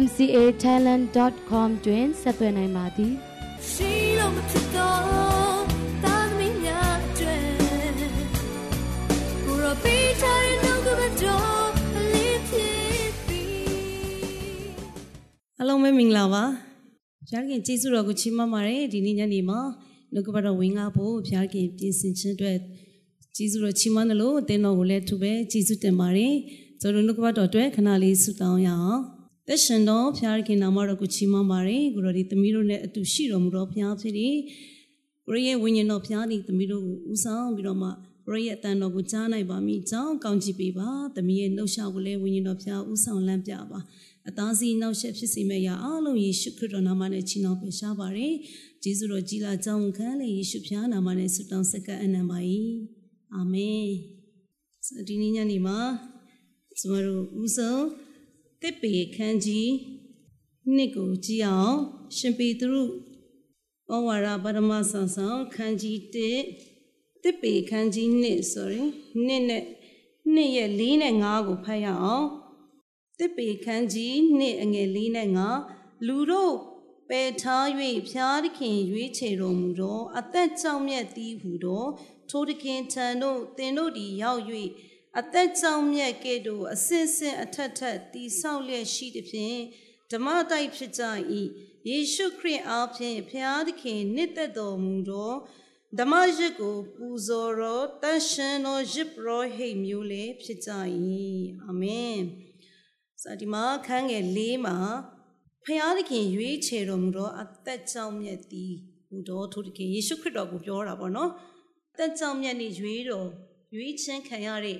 mcatalent.com တွင်ဆက်သွယ်နိုင်ပါသည်ရှိလို့မဖြစ်တော့တာသမီးများတွင်ကိုရောပေးချင်နှုတ်ကပတော်လေးဖြစ်ပြီးအလုံးမင်္ဂလာပါဘုရားခင်ကျေးဇူးတော်ကိုချီးမွမ်းပါတယ်ဒီနေ့ညနေမှာနှုတ်ကပတော်ဝင်ကားဖို့ဘုရားခင်ပြင်ဆင်ခြင်းအတွက်ကျေးဇူးတော်ချီးမွမ်းတယ်လို့အသင်းတော်ကိုလည်းသူပဲကျေးဇူးတင်ပါတယ်ကျွန်တော်နှုတ်ကပတော်အတွက်ခဏလေးဆုတောင်းရအောင် သက်ရှင်တော်ဖျားခင်နာမတော်ကိုချီးမွမ်းပါတယ်ကိုရောဒီသမီးတို့နဲ့အတူရှိတော်မူတော်ဖျားဖြစ်တယ်ကိုရရဲ့ဝိညာဉ်တော်ဖျားဒီသမီးတို့ကိုဦးဆောင်ပြီးတော့မှကိုရရဲ့အတန်တော်ကိုကြားနိုင်ပါမိကြောင်းကောင်းချီးပေးပါသမီးရဲ့နှုတ်ရှာကိုလည်းဝိညာဉ်တော်ဖျားဦးဆောင်လမ်းပြပါအသားစီနောက်ဆက်ဖြစ်စေမယ့်ရာအလုံးယေရှုခရစ်တော်နာမနဲ့ချီးနှောင်ပေးရှားပါတယ်ဂျေဇုတော်ကြီးလာကြောင်းခံလေယေရှုဖျားနာမနဲ့ဆုတောင်းဆက်ကအနံပါ၏အာမင်ဒီနေ့ညနေမှာကျမတို့ဦးဆုံး တစ်ပေခန်းကြီးနှစ်ကိုကြည့်အောင် ရှင်ပေသူဩဝါဒပရမဆန်ဆောင်ခန်းကြီး1တစ်ပေခန်းကြီးနှစ် sorry နှစ်နဲ့နှစ်ရဲ့၄နဲ့5ကိုဖတ်ရအောင်တစ်ပေခန်းကြီးနှစ်အငယ်၄နဲ့5လူတို့ပယ်ထား၍ဖျားသခင်ရွေးချယ်တော်မူသောအသက်ကြောင့်မြတ်သည်ဟုသောထိုသခင်ထံသို့သင်တို့သည်ရောက်၍ အသက်ကြောင့်မြတ်ကဲ့သို့အစင်စင်အထက်ထက်တီဆောက်လျက်ရှိသည်ဖြင့်ဓမ္မတိုက်ဖြစ်ကြ၏ယေရှုခရစ်အားဖြင့်ဖျားသခင်နှစ်သက်တော်မူသောဓမ္မရစ်ကိုပူဇော်တော်တန်ရှင်သောရစ်ပရောဟိတ်မျိုးလည်းဖြစ်ကြ၏အာမင်စဒီမှာခန်းငယ်၄မှာဖျားသခင်ရွေးချယ်တော်မူသောအသက်ကြောင့်မြတ်သည်ဟူသောထိုတခင်ယေရှုခရစ်တော်ကိုပြောတာပေါ့နော်အသက်ကြောင့်မြတ်နေရွေးတော်ရွေးချင်းခံရတဲ့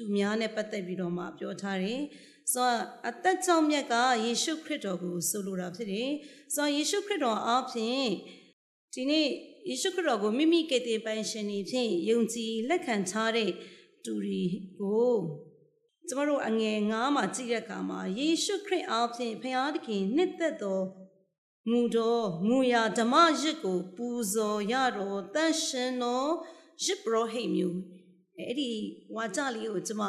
သူများနဲ့ပတ်သက်ပြီးတော့မှပြောထားတယ်။ဆိုတော့အသက်ကြောင့်မြတ်ကယေရှုခရစ်တော်ကိုဆိုလိုတာဖြစ်တယ်။ဆိုတော့ယေရှုခရစ်တော်အားဖြင့်ဒီနေ့ယေရှုခရစ်တော်ကိုမိမိကယ်တင်ပိုင်ရှင်နေဖြင့်ယုံကြည်လက်ခံထားတဲ့သူတွေကိုကျမတို့အငယ်9မှာကြည့်တဲ့အခါမှာယေရှုခရစ်အားဖြင့်ဖခင်သခင်နှစ်သက်သောမူတော်မူရာဓမ္မရစ်ကို ပူဇော်ရတော်တန်ရှင်သောရစ်ပရောဟိတ်မျိုး အဲ့ဒီဝါကြလေးကိုကျွန်မ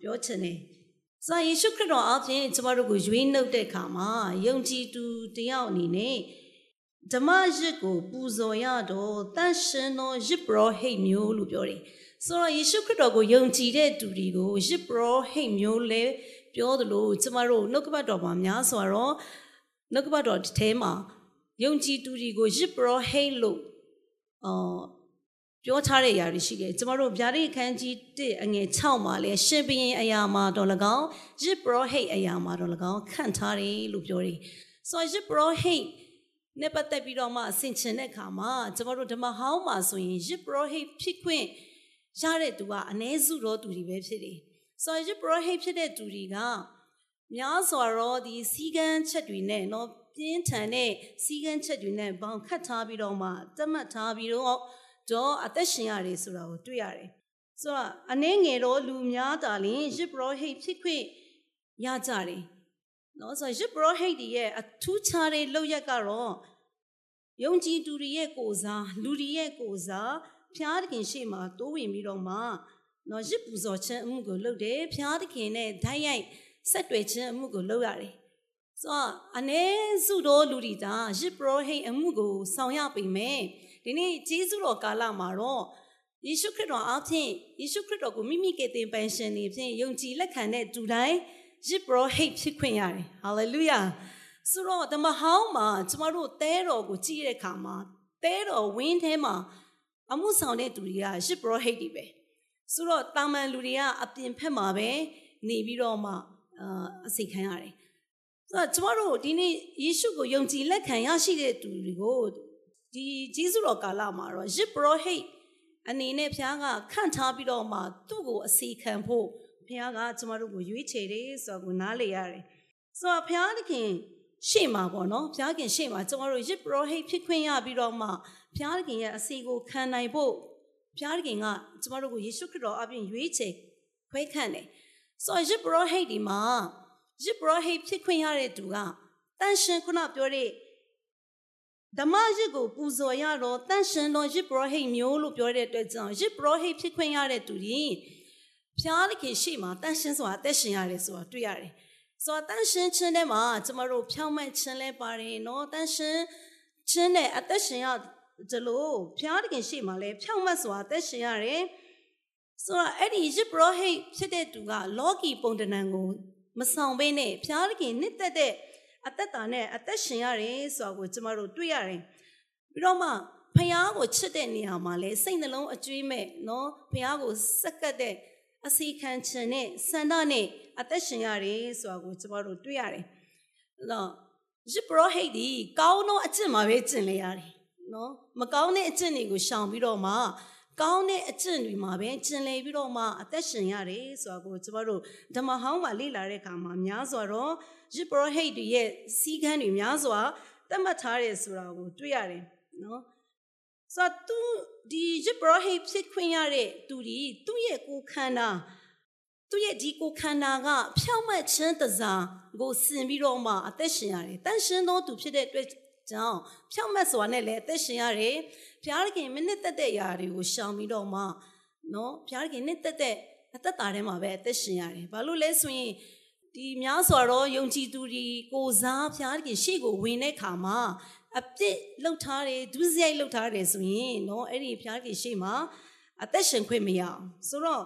ပြောချင်တယ်။စာယေရှုခရစ်တော်အပြင်ကျွန်မတို့ကိုရွေးနှုတ်တဲ့အခါမှာယုံကြည်သူတယောက်အနေနဲ့ဓမ္မရစ်ကိုပူဇော်ရတော့တန်ရှင်သောရစ်ပရောဟိတ်မျိုးလို့ပြောတယ်။ဆိုတော့ယေရှုခရစ်တော်ကိုယုံကြည်တဲ့သူတွေကိုရစ်ပရောဟိတ်မျိုးလဲပြောသလိုကျမတို့နှုတ်ကပတ်တော်မှာများစွာတော့နှုတ်ကပတ်တော်တစ်ထဲမှာယုံကြည်သူတွေကိုရစ်ပရောဟိတ်လို့အော် ပြောထားတဲ့အရာတွေရှိတယ်ကျမတို့ဗျာဒိတ်ခန်းကြီး1အငယ်6မှာလဲရှင်ဘရင်အရာမှာတော့၎င်းရစ်ပရောဟိတ်အရာမှာတော့၎င်းခန့်ထားတယ်လို့ပြောတယ်ဆိုတော့ရစ်ပရောဟိတ်နဲ့ပတ်သက်ပြီးတော့မှဆင်ခြင်တဲ့အခါမှာကျမတို့ဓမ္မဟောင်းမှာဆိုရင်ရစ်ပရောဟိတ်ဖြစ်ခွင့်ရတဲ့သူကအ ਨੇ စုတော်သူတွေပဲဖြစ်တယ်ဆိုတော့ရစ်ပရောဟိတ်ဖြစ်တဲ့သူတွေကများစွာတော့ဒီစီကန်းချက်တွေနဲ့เนาะပြင်းထန်တဲ့စီကန်းချက်တွေနဲ့ဘောင်ခတ်ထားပြီးတော့မှတတ်မှတ်ထားပြီးတော့ တော့အသက်ရှင်ရတယ်ဆိုတာကိုတွေ့ရတယ်။ဆိုတော့အနှင်းငယ်တော့လူများတာလင်ရစ်ပရောဟိတ်ဖြစ်ခွင့်ရကြတယ်။နော်ဆိုရစ်ပရောဟိတ်တွေရဲ့အထူးခြားတဲ့လောက်ရက်ကတော့ယုံကြည်သူတွေရဲ့ကိုစားလူတွေရဲ့ကိုစားဖျားသခင်ရှေ့မှာတိုးဝင်ပြီးတော့မှနော်ရစ်ပူဇော်ခြင်းအမှုကိုလုပ်တယ်ဖျားသခင်နဲ့ဓာတ်ရိုက်ဆက်တွေ့ခြင်းအမှုကိုလုပ်ရတယ်။ဆိုတော့အ ਨੇ စုတော်လူတွေဒါရစ်ပရောဟိတ်အမှုကိုဆောင်ရပေမဲ့ ဒီနေ့ဂျေဇုတော်ကာလမှာတော့ယေရှုခရစ်တော်အားဖြင့်ယေရှုခရစ်တော်ကိုမိမိကယ်တင်ပန်ရှင်နေဖြင့်ယုံကြည်လက်ခံတဲ့သူတိုင်းရစ်ပရောဟိတ်ဖြစ်ခွင့်ရတယ်ဟာလေလုယာဆိုတော့ဓမ္မဟောင်းမှာကျမတို့တဲတော်ကိုကြည့်တဲ့အခါမှာတဲတော်ဝင်းထဲမှာအမှုဆောင်တဲ့သူတွေကရစ်ပရောဟိတ်တွေပဲဆိုတော့တာမန်လူတွေကအပြင်ဖက်မှာပဲနေပြီးတော့မှအာအစိတ်ခံရတယ်ဆိုတော့ကျမတို့ဒီနေ့ယေရှုကိုယုံကြည်လက်ခံရရှိတဲ့သူတွေကို ဒီဂျေဇုတော်ကာလမှာတော့ရစ်ပရောဟိတ်အနေနဲ့ဘုရားကခန့်ထားပြီးတော့မှသူ့ကိုအစီခံဖို့ဘုရားကကျမတို့ကိုရွေးချယ်တယ်ဆိုတော့ကိုနားလေရတယ်ဆိုတော့ဘုရားသခင်ရှေ့မှာပေါ့နော်ဘုရားခင်ရှေ့မှာကျမတို့ရစ်ပရောဟိတ်ဖြစ်ခွင့်ရပြီးတော့မှဘုရားခင်ရဲ့အစီကိုခံနိုင်ဖို့ဘုရားခင်ကကျမတို့ကိုယေရှုခရစ်တော်အပြင်ရွေးချယ်ခွဲခန့်တယ်ဆိုတော့ရစ်ပရောဟိတ်ဒီမှာရစ်ပရောဟိတ်ဖြစ်ခွင့်ရတဲ့သူကတန်ရှင်ခုနပြောတဲ့ ဓမ္မရစ်ကိုပူဇော်ရတော့တန်ရှင်တော်ရစ်ပရောဟိတ်မျိုးလို့ပြောတဲ့အတွက်ကြောင့်ရစ်ပရောဟိတ်ဖြစ်ခွင့်ရတဲ့သူကြီးဖျားသခင်ရှေ့မှာတန်ရှင်ဆိုတာအသက်ရှင်ရတယ်ဆိုတာတွေ့ရတယ်ဆိုတော့တန်ရှင်ခြင်းထဲမှာကျမတို့ဖြောင်းမဲ့ခြင်းလဲပါတယ်နော်တန်ရှင်ခြင်းနဲ့အသက်ရှင်ရဒီလိုဖျားသခင်ရှေ့မှာလဲဖြောင်းမဲ့ဆိုတာအသက်ရှင်ရတယ်ဆိုတော့အဲ့ဒီရစ်ပရောဟိတ်ဖြစ်တဲ့သူကလောကီပုံတဏ္ဍကိုမဆောင်ဘဲနဲ့ဖျားသခင်နှစ်သက်တဲ့ အသက်တာနဲ့အသက်ရှင်ရတယ်ဆိုတာကိုကျမတို့တွေ့ရတယ်ပြီးတော့မှဖျားကိုချစ်တဲ့နေရာမှာလဲစိတ်နှလုံးအကျွေးမဲ့နော်ဖျားကိုစက္ကတ်တဲ့အစီခံခြင်းနဲ့စန္ဒနဲ့အသက်ရှင်ရတယ်ဆိုတာကိုကျမတို့တွေ့ရတယ်အဲ့တော့ရစ်ပရောဟိတ်ဒီကောင်းသောအကျင့်မှာပဲကျင့်လေရတယ်နော်မကောင်းတဲ့အကျင့်တွေကိုရှောင်ပြီးတော့မှ ကောင်းတဲ့အကျင့်တွေမှာပဲကျင်လည်ပြီးတော့မှအသက်ရှင်ရတယ်ဆိုတာကိုကျမတို့ဓမ္မဟောင်းမှာလေ့လာတဲ့အခါမှာများစွာတော့ရစ်ပရောဟိတ်တွေရဲ့စီကန်းတွေများစွာသတ်မှတ်ထားတယ်ဆိုတာကိုတွေ့ရတယ်နော်ဆိုတော့သူဒီရစ်ပရောဟိတ်ဖြစ်ခွင့်ရတဲ့သူဒီသူ့ရဲ့ကိုယ်ခန္ဓာသူ့ရဲ့ဒီကိုယ်ခန္ဓာကဖြောင့်မတ်ခြင်းတစားကိုဆင်ပြီးတော့မှအသက်ရှင်ရတယ်တန်ရှင်သောသူဖြစ်တဲ့အတွက်ကြောင့်ဖြောင့်မတ်စွာနဲ့လည်းအသက်ရှင်ရတယ် ဘုရားသခင်မိနစ်သက်တဲ့ຢာတွေကိုရှောင်ပြီးတော့မှနော်ဘုရားသခင်နှစ်သက်တဲ့အသက်တာထဲမှာပဲအသက်ရှင်ရတယ်ဘာလို့လဲဆိုရင်ဒီများစွာတော့ယုံကြည်သူတွေကိုစားဘုရားသခင်ရှေ့ကိုဝင်တဲ့ခါမှာအပြစ်လှုပ်ထားတယ်ဒုစရိုက်လှုပ်ထားတယ်ဆိုရင်နော်အဲ့ဒီဘုရားသခင်ရှေ့မှာအသက်ရှင်ခွင့်မရအောင်ဆိုတော့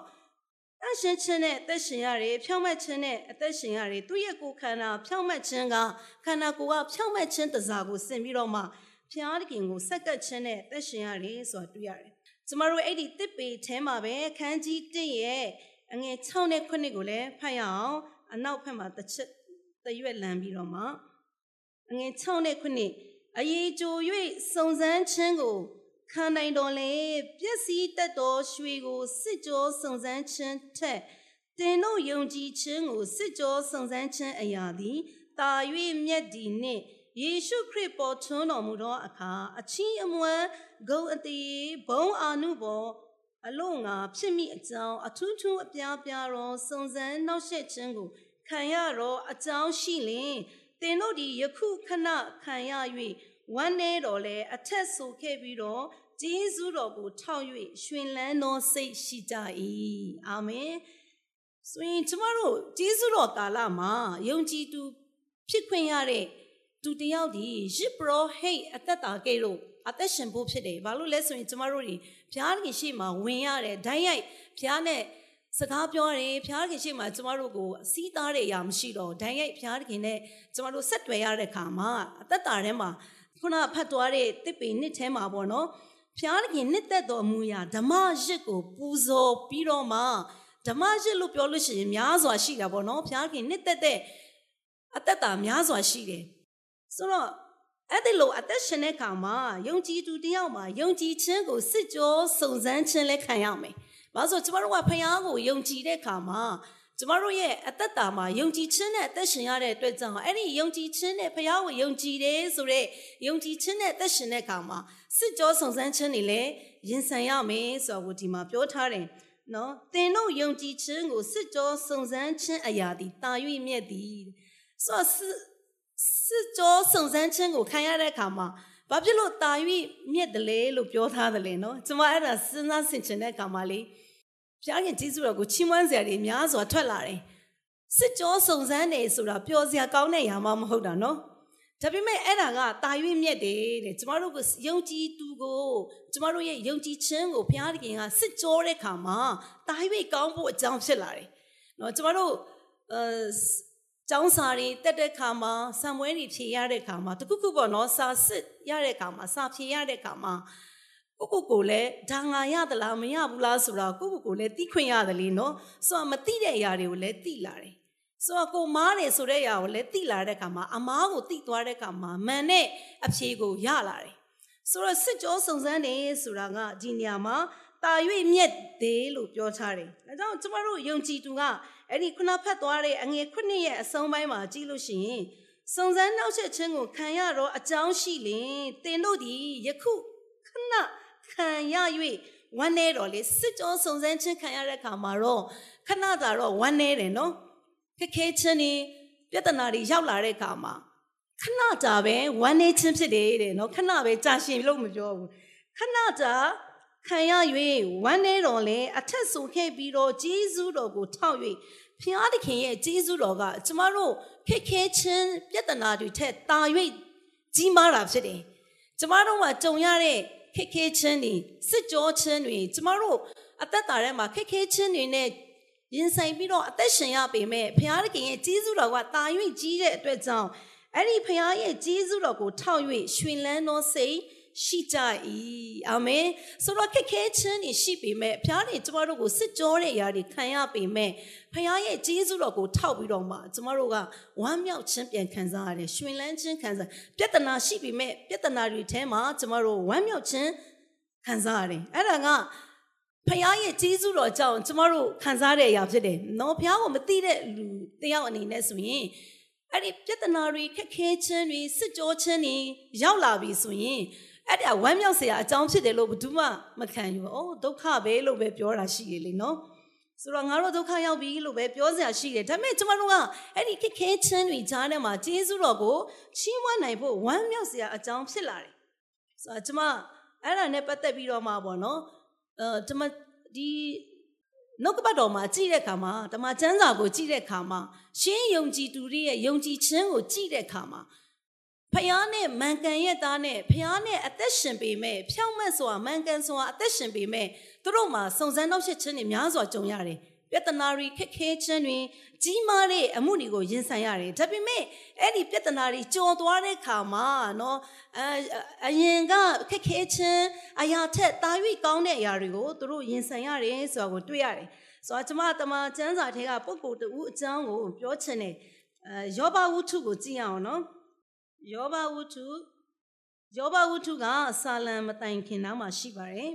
အရှင်ချင်းနဲ့အသက်ရှင်ရတယ်ဖြောင့်မတ်ခြင်းနဲ့အသက်ရှင်ရတယ်သူ့ရဲ့ကိုယ်ခန္ဓာဖြောင့်မတ်ခြင်းကခန္ဓာကိုယ်ကဖြောင့်မတ်ခြင်းတစားကိုဆင်ပြီးတော့မှ ဖျားတခင်ကိုဆက်ကပ်ခြင်းနဲ့အသက်ရှင်ရတယ်ဆိုတာတွေ့ရတယ်ကျမတို့အဲ့ဒီတစ်ပေထဲမှာပဲခန်းကြီးတင့်ရဲ့အငယ်6နဲ့9ကိုလည်းဖတ်ရအောင်အနောက်ဘက်မှာတစ်ချက်တရွက်လန်ပြီးတော့မှအငယ်6နဲ့9အရေးကြို၍စုံစမ်းခြင်းကိုခံနိုင်တော်လေပျက်စီးတတ်သောရွှေကိုစစ်ကြောစုံစမ်းခြင်းထက်တင်တို့ယုံကြည်ခြင်းကိုစစ်ကြောစုံစမ်းခြင်းအရာသည်တာ၍မြတ်ဒီနှင့် ယေရှုခရစ်ပေါ်ထွန်းတော်မူသောအခါအချင်းအမွမ်းဂုံအတီဘုံအာနုဘောအလို့ငါဖြစ်မိအကြောင်းအထူးထူးအပြားပြားသောစုံစမ်းနှောက်ယှက်ခြင်းကိုခံရတော့အကြောင်းရှိလင်တင်တို့ဒီယခုခဏခံရ၍ဝမ်းနေတော်လဲအထက်ဆိုခဲ့ပြီးတော့ဂျေဇုတော်ကိုထောက်၍ရှင်လန်းသောစိတ်ရှိကြ၏အာမင်ဆိုရင်ကျမတို့ဂျေဇုတော်ကာလမှာယုံကြည်သူဖြစ်ခွင့်ရတဲ့ သူတယောက်ဒီရစ်ပရောဟိတ်အသက်တာကဲလို့အသက်ရှင်ဖို့ဖြစ်တယ်ဘာလို့လဲဆိုရင်ကျမတို့ဒီဘုရားခင်ရှေ့မှာဝင်ရတယ်ဓာတ်ရိုက်ဘုရားနဲ့စကားပြောတယ်ဘုရားခင်ရှေ့မှာကျမတို့ကိုအစည်းသားတဲ့အရာမရှိတော့ဓာတ်ရိုက်ဘုရားခင်နဲ့ကျမတို့ဆက်တွယ်ရတဲ့ခါမှာအသက်တာထဲမှာခုနဖတ်သွားတဲ့တစ်ပေနှစ်ထဲမှာပေါ့နော်ဖျားခင်နှစ်သက်တော်မူရာဓမ္မရစ်ကိုပူဇော်ပြီးတော့မှဓမ္မရစ်လို့ပြောလို့ရှိရင်များစွာရှိတာပေါ့နော်ဖျားခင်နှစ်သက်တဲ့အသက်တာများစွာရှိတယ် ဆိုတော့အဲ့ဒီလိုအသက်ရှင်တဲ့ခါမှာယုံကြည်သူတယောက်မှာယုံကြည်ခြင်းကိုစစ်ကြောစုံစမ်းခြင်းလည်းခံရမယ်။ဘာလို့ဆိုကျမတို့ကဖခင်ကိုယုံကြည်တဲ့ခါမှာကျမတို့ရဲ့အသက်တာမှာယုံကြည်ခြင်းနဲ့အသက်ရှင်ရတဲ့အတွက်ကြောင့်အဲ့ဒီယုံကြည်ခြင်းနဲ့ဖခင်ကိုယုံကြည်တယ်ဆိုတဲ့ယုံကြည်ခြင်းနဲ့အသက်ရှင်တဲ့ခါမှာစစ်ကြောစုံစမ်းခြင်းတွေလည်းရင်ဆိုင်ရမယ်ဆိုတော့ဒီမှာပြောထားတယ်။နော်သင်တို့ယုံကြည်ခြင်းကိုစစ်ကြောစုံစမ်းခြင်းအရာသည်တာ၍မြတ်သည်ဆိုတော့ စစ်ကြောစုံစမ်းခြင်းကိုခံရတဲ့အခါမှာဘာဖြစ်လို့တာ၍မြက်တယ်လဲလို့ပြောထားတယ်လေနော်ကျွန်မအဲ့ဒါစဉ်းစားဆင်ခြင်တဲ့အခါမှာလေဘုရားခင်ကျေးဇူးတော်ကိုချီးမွမ်းစရာတွေများစွာထွက်လာတယ်စစ်ကြောစုံစမ်းတယ်ဆိုတာပျော်စရာကောင်းတဲ့ຢာမှမဟုတ်တာနော်ဒါပေမဲ့အဲ့ဒါကတာ၍မြက်တယ်တဲ့ကျမတို့ကိုယုံကြည်သူကိုကျမတို့ရဲ့ယုံကြည်ခြင်းကိုဘုရားခင်ကစစ်ကြောတဲ့ခါမှာတာ၍ကောင်းဖို့အကြောင်းဖြစ်လာတယ်နော်ကျမတို့အဲ ကျောင်းစာတွေတက်တဲ့ခါမှာဆံမွဲတွေဖြေရတဲ့ခါမှာတခုခုပေါ့နော်စာစစ်ရတဲ့ခါမှာစာဖြေရတဲ့ခါမှာကိုကိုကိုလည်းဒါငါရသလားမရဘူးလားဆိုတော့ကိုကိုကိုလည်းသိခွင့်ရတယ်လေနော်ဆိုတော့မသိတဲ့အရာတွေကိုလည်းသိလာတယ်ဆိုတော့ကိုမားတယ်ဆိုတဲ့အရာကိုလည်းသိလာတဲ့ခါမှာအမားကိုသိသွားတဲ့ခါမှာမန်နဲ့အဖြေကိုရလာတယ်ဆိုတော့စစ်ကြောစုံစမ်းတယ်ဆိုတာကဒီနေရာမှာတာ၍မြက်သေးလို့ပြောထားတယ်။ဒါကြောင့်ကျမတို့ယုံကြည်သူက အဲ့ဒီခုနဖတ်သွားတဲ့အငယ်ခုနှစ်ရဲ့အဆုံးပိုင်းမှာကြည့်လို့ရှိရင်စုံစမ်းနှောက်ယှက်ခြင်းကိုခံရတော့အကြောင်းရှိလင်သင်တို့သည်ယခုခဏခံရ၍ဝမ်းနေတော့လေစစ်ကြောစုံစမ်းခြင်းခံရတဲ့အခါမှာတော့ခဏသာတော့ဝမ်းနေတယ်နော်ခက်ခဲခြင်းနေပြဿနာတွေရောက်လာတဲ့အခါမှာခဏကြာပဲဝမ်းနေခြင်းဖြစ်တယ်တဲ့နော်ခဏပဲကြာရှည်လို့မပြောဘူးခဏကြာခံရ၍ဝမ်းနေတော်လေအထက်ဆိုခဲ့ပြီးတော့ဂျေဇုတော်ကိုထောက်၍ ဖျားသခင်ရဲ့ဂျေဇုတော်ကကျမတို့ခက်ခဲခြင်းပြဿနာတွေထက်တာ၍ကြီးမားတာဖြစ်တယ်ကျမတို့မှာကြုံရတဲ့ခက်ခဲခြင်းတွေစစ်ကြောခြင်းတွေကျမတို့အသက်တာထဲမှာခက်ခဲခြင်းတွေနဲ့ရင်ဆိုင်ပြီးတော့အသက်ရှင်ရပေမဲ့ဘုရားသခင်ရဲ့ကြီးစုတော်ကတာ၍ကြီးတဲ့အတွက်ကြောင့်အဲ့ဒီဘုရားရဲ့ကြီးစုတော်ကိုထောက်၍ရှင်လန်းသောစိတ် ရှိကြ၏အာမင်ဆိုတော့ခက်ခဲခြင်းတွေရှိပေမဲ့ဘုရားတွေကျမတို့ကိုစစ်ကြောတဲ့အရာတွေခံရပေမဲ့ဘုရားရဲ့ကြီးစုတော်ကိုထောက်ပြီးတော့မှကျမတို့ကဝမ်းမြောက်ခြင်းပြန်ခံစားရတယ်ရှင်လန်းခြင်းခံစားပြဿနာရှိပေမဲ့ပြဿနာတွေထဲမှာကျမတို့ဝမ်းမြောက်ခြင်းခံစားရတယ်အဲ့ဒါကဖခင်ရဲ့ကျေးဇူးတော်ကြောင့်ကျမတို့ခံစားတဲ့အရာဖြစ်တယ်။နော်ဖခင်ကိုမသိတဲ့လူတယောက်အနေနဲ့ဆိုရင်အဲ့ဒီပြဿနာတွေခက်ခဲခြင်းတွေစစ်ကြောခြင်းတွေရောက်လာပြီဆိုရင် အဲ့ဒါဝမ်းမြောက်စရာအကြောင်းဖြစ်တယ်လို့ဘယ်သူမှမခံယူဘူး။အိုးဒုက္ခပဲလို့ပဲပြောတာရှိတယ်လေနော်။ဆိုတော့ငါတို့ဒုက္ခရောက်ပြီလို့ပဲပြောစရာရှိတယ်။ဒါပေမဲ့ကျမတို့ကအဲ့ဒီခက်ခဲခြင်းတွေကြားထဲမှာကျေးဇူးတော်ကိုချီးမွမ်းနိုင်ဖို့ဝမ်းမြောက်စရာအကြောင်းဖြစ်လာတယ်။ဆိုတော့ကျမအဲ့ဒါနဲ့ပတ်သက်ပြီးတော့မှပေါ့နော်။အဲတမဒီနှုတ်ကပတ်တော်မှာကြည့်တဲ့အခါမှာတမချမ်းစာကိုကြည့်တဲ့အခါမှာရှင်းယုံကြည်သူတွေရဲ့ယုံကြည်ခြင်းကိုကြည့်တဲ့အခါမှာ ဖျားနဲ့မန်ကန်ရဲ့သားနဲ့ဖျားနဲ့အသက်ရှင်ပေမဲ့ဖြောင့်မတ်စွာမန်ကန်စွာအသက်ရှင်ပေမဲ့သူတို့မှာစုံစမ်းနောက်ဆက်ခြင်းတွေများစွာကြုံရတယ်ပြဿနာတွေခက်ခဲခြင်းတွေကြီးမားတဲ့အမှုတွေကိုရင်ဆိုင်ရတယ်ဒါပေမဲ့အဲ့ဒီပြဿနာတွေကြော်သွားတဲ့ခါမှာနော်အအရင်ကခက်ခဲခြင်းအရာထက်တာ၍ကောင်းတဲ့အရာတွေကိုသူတို့ရင်ဆိုင်ရတယ်ဆိုတာကိုတွေ့ရတယ်ဆိုတော့ကျမတမချမ်းစာထဲကပုဂ္ဂိုလ်တူအကြောင်းကိုပြောချင်တယ်အဲယောဘဝုထုကိုကြည့်ရအောင်နော် ယောဘဝုထုယောဘဝုထုကဆာလံမတိုင်ခင်နောက်မှာရှိပါတယ်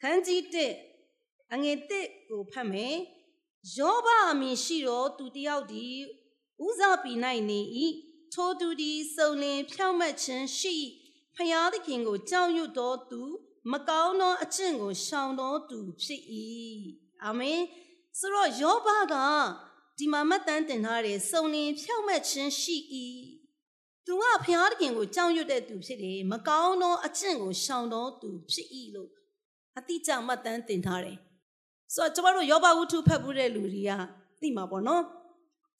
ခန်းကြီး1အငယ်1ကိုဖတ်မယ်ယောဘအမည်ရှိတော်သူတယောက်ဒီဥဇပီ၌နေ၏ထိုသူဒီစုံလင်ဖြောင့်မတ်ခြင်းရှိဖျားသခင်ကိုကြောက်ရွံ့တော်သူ မကောင်းသောအကျင့်ကိုရှောင်တော်သူဖြစ်၏အာမင်ဆိုတော့ယောဘကဒီမှာမှတ်တမ်းတင်ထားတဲ့စုံလင်ဖြောင့်မတ်ခြင်းရှိ၏ သူကဖျားသခင်ကိုကြောက်ရွံ့တဲ့သူဖြစ်တယ်မကောင်းသောအကျင့်ကိုရှောင်တော်သူဖြစ်၏လို့အတိအကျမှတ်တမ်းတင်ထားတယ်ဆိုတော့ကျမတို့ယောဘဝုထုဖတ်ဖို့တဲ့လူတွေကသိမှာပေါ့နော်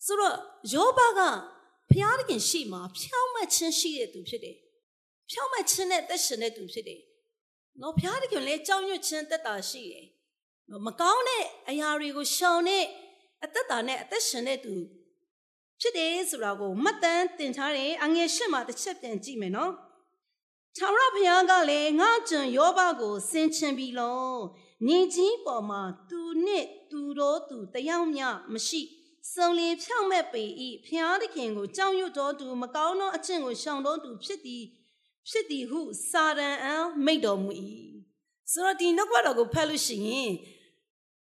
ဆိုတော့ယောဘကဘုရားသခင်ရှိမှာဖြောင်းမတ်ခြင်းရှိတဲ့သူဖြစ်တယ်ဖြောင်းမတ်ခြင်းနဲ့သက်ရှင်တဲ့သူဖြစ်တယ်နော်ဘုရားသခင်လည်းကြောက်ရွံ့ခြင်းတက်တာရှိတယ်နော်မကောင်းတဲ့အရာတွေကိုရှောင်တဲ့အသက်တာနဲ့အသက်ရှင်တဲ့သူ ဖြစ်တယ်ဆိုတာကိုမှတ်တမ်းတင်ထားတယ်အငယ်ရှစ်မှာတစ်ချက်ပြန်ကြည့်မယ်နော်ထာဝရဘုရားကလည်းငါကျွန်ယောဘကိုဆင်ခြင်ပြီလောညီကြီးပေါ်မှာသူနဲ့သူတော်သူတယောက်မျှမရှိစုံလင်ဖြောင့်မဲ့ပေ၏ဖျားသခင်ကိုကြောက်ရွံ့တော်သူမကောင်းသောအကျင့်ကိုရှောင်တော်သူဖြစ်သည်ဖြစ်သည်ဟုစာရန်အံမိတ်တော်မူ၏ဆိုတော့ဒီနှုတ်ကပတ်တော်ကိုဖတ်လို့ရှိရင်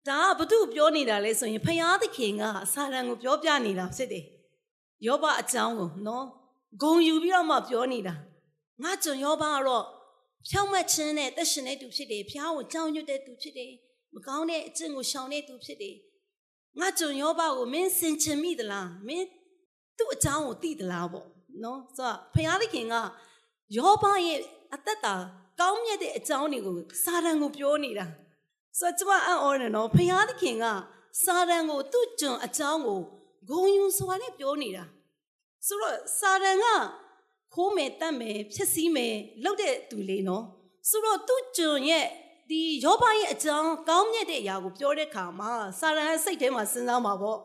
ဒါကဘု து ပြောနေတာလဲဆိုရင်ဖျားသခင်ကစာရန်ကိုပြောပြနေတာဖြစ်တယ် ယောဘအကြောင်းကိုနော်ဂုံယူပြီးတော့မှပြောနေတာငါကျွန်ယောဘကတော့ဖြောင့်မတ်ခြင်းနဲ့သက်ရှင်တဲ့သူဖြစ်တယ်ဖျားကိုကြောက်ရွံ့တဲ့သူဖြစ်တယ်မကောင်းတဲ့အကျင့်ကိုရှောင်တဲ့သူဖြစ်တယ်ငါကျွန်ယောဘကိုမင်းစင်ချင်မိသလားမင်းသူ့အကြောင်းကိုသိသလားပေါ့နော်ဆိုတော့ဖခင်သခင်ကယောဘရဲ့အသက်တာကောင်းမြတ်တဲ့အကြောင်းတွေကိုစာတန်ကိုပြောနေတာဆိုတော့ကျမအံ့ဩတယ်နော်ဖခင်သခင်ကစာတန်ကိုသူ့ကျွန်အကြောင်းကို ဂုံယူစွာနဲ့ပြောနေတာဆိုတော့စာတန်ကခိုးမယ်တတ်မယ်ဖြစ်စည်းမယ်လုပ်တဲ့သူလေးနော်ဆိုတော့သူ့ကျွန်ရဲ့ဒီယောဘရဲ့အကြောင်းကောင်းမြတ်တဲ့အရာကိုပြောတဲ့အခါမှာစာရန်စိတ်ထဲမှာစဉ်းစားမှာပေါ့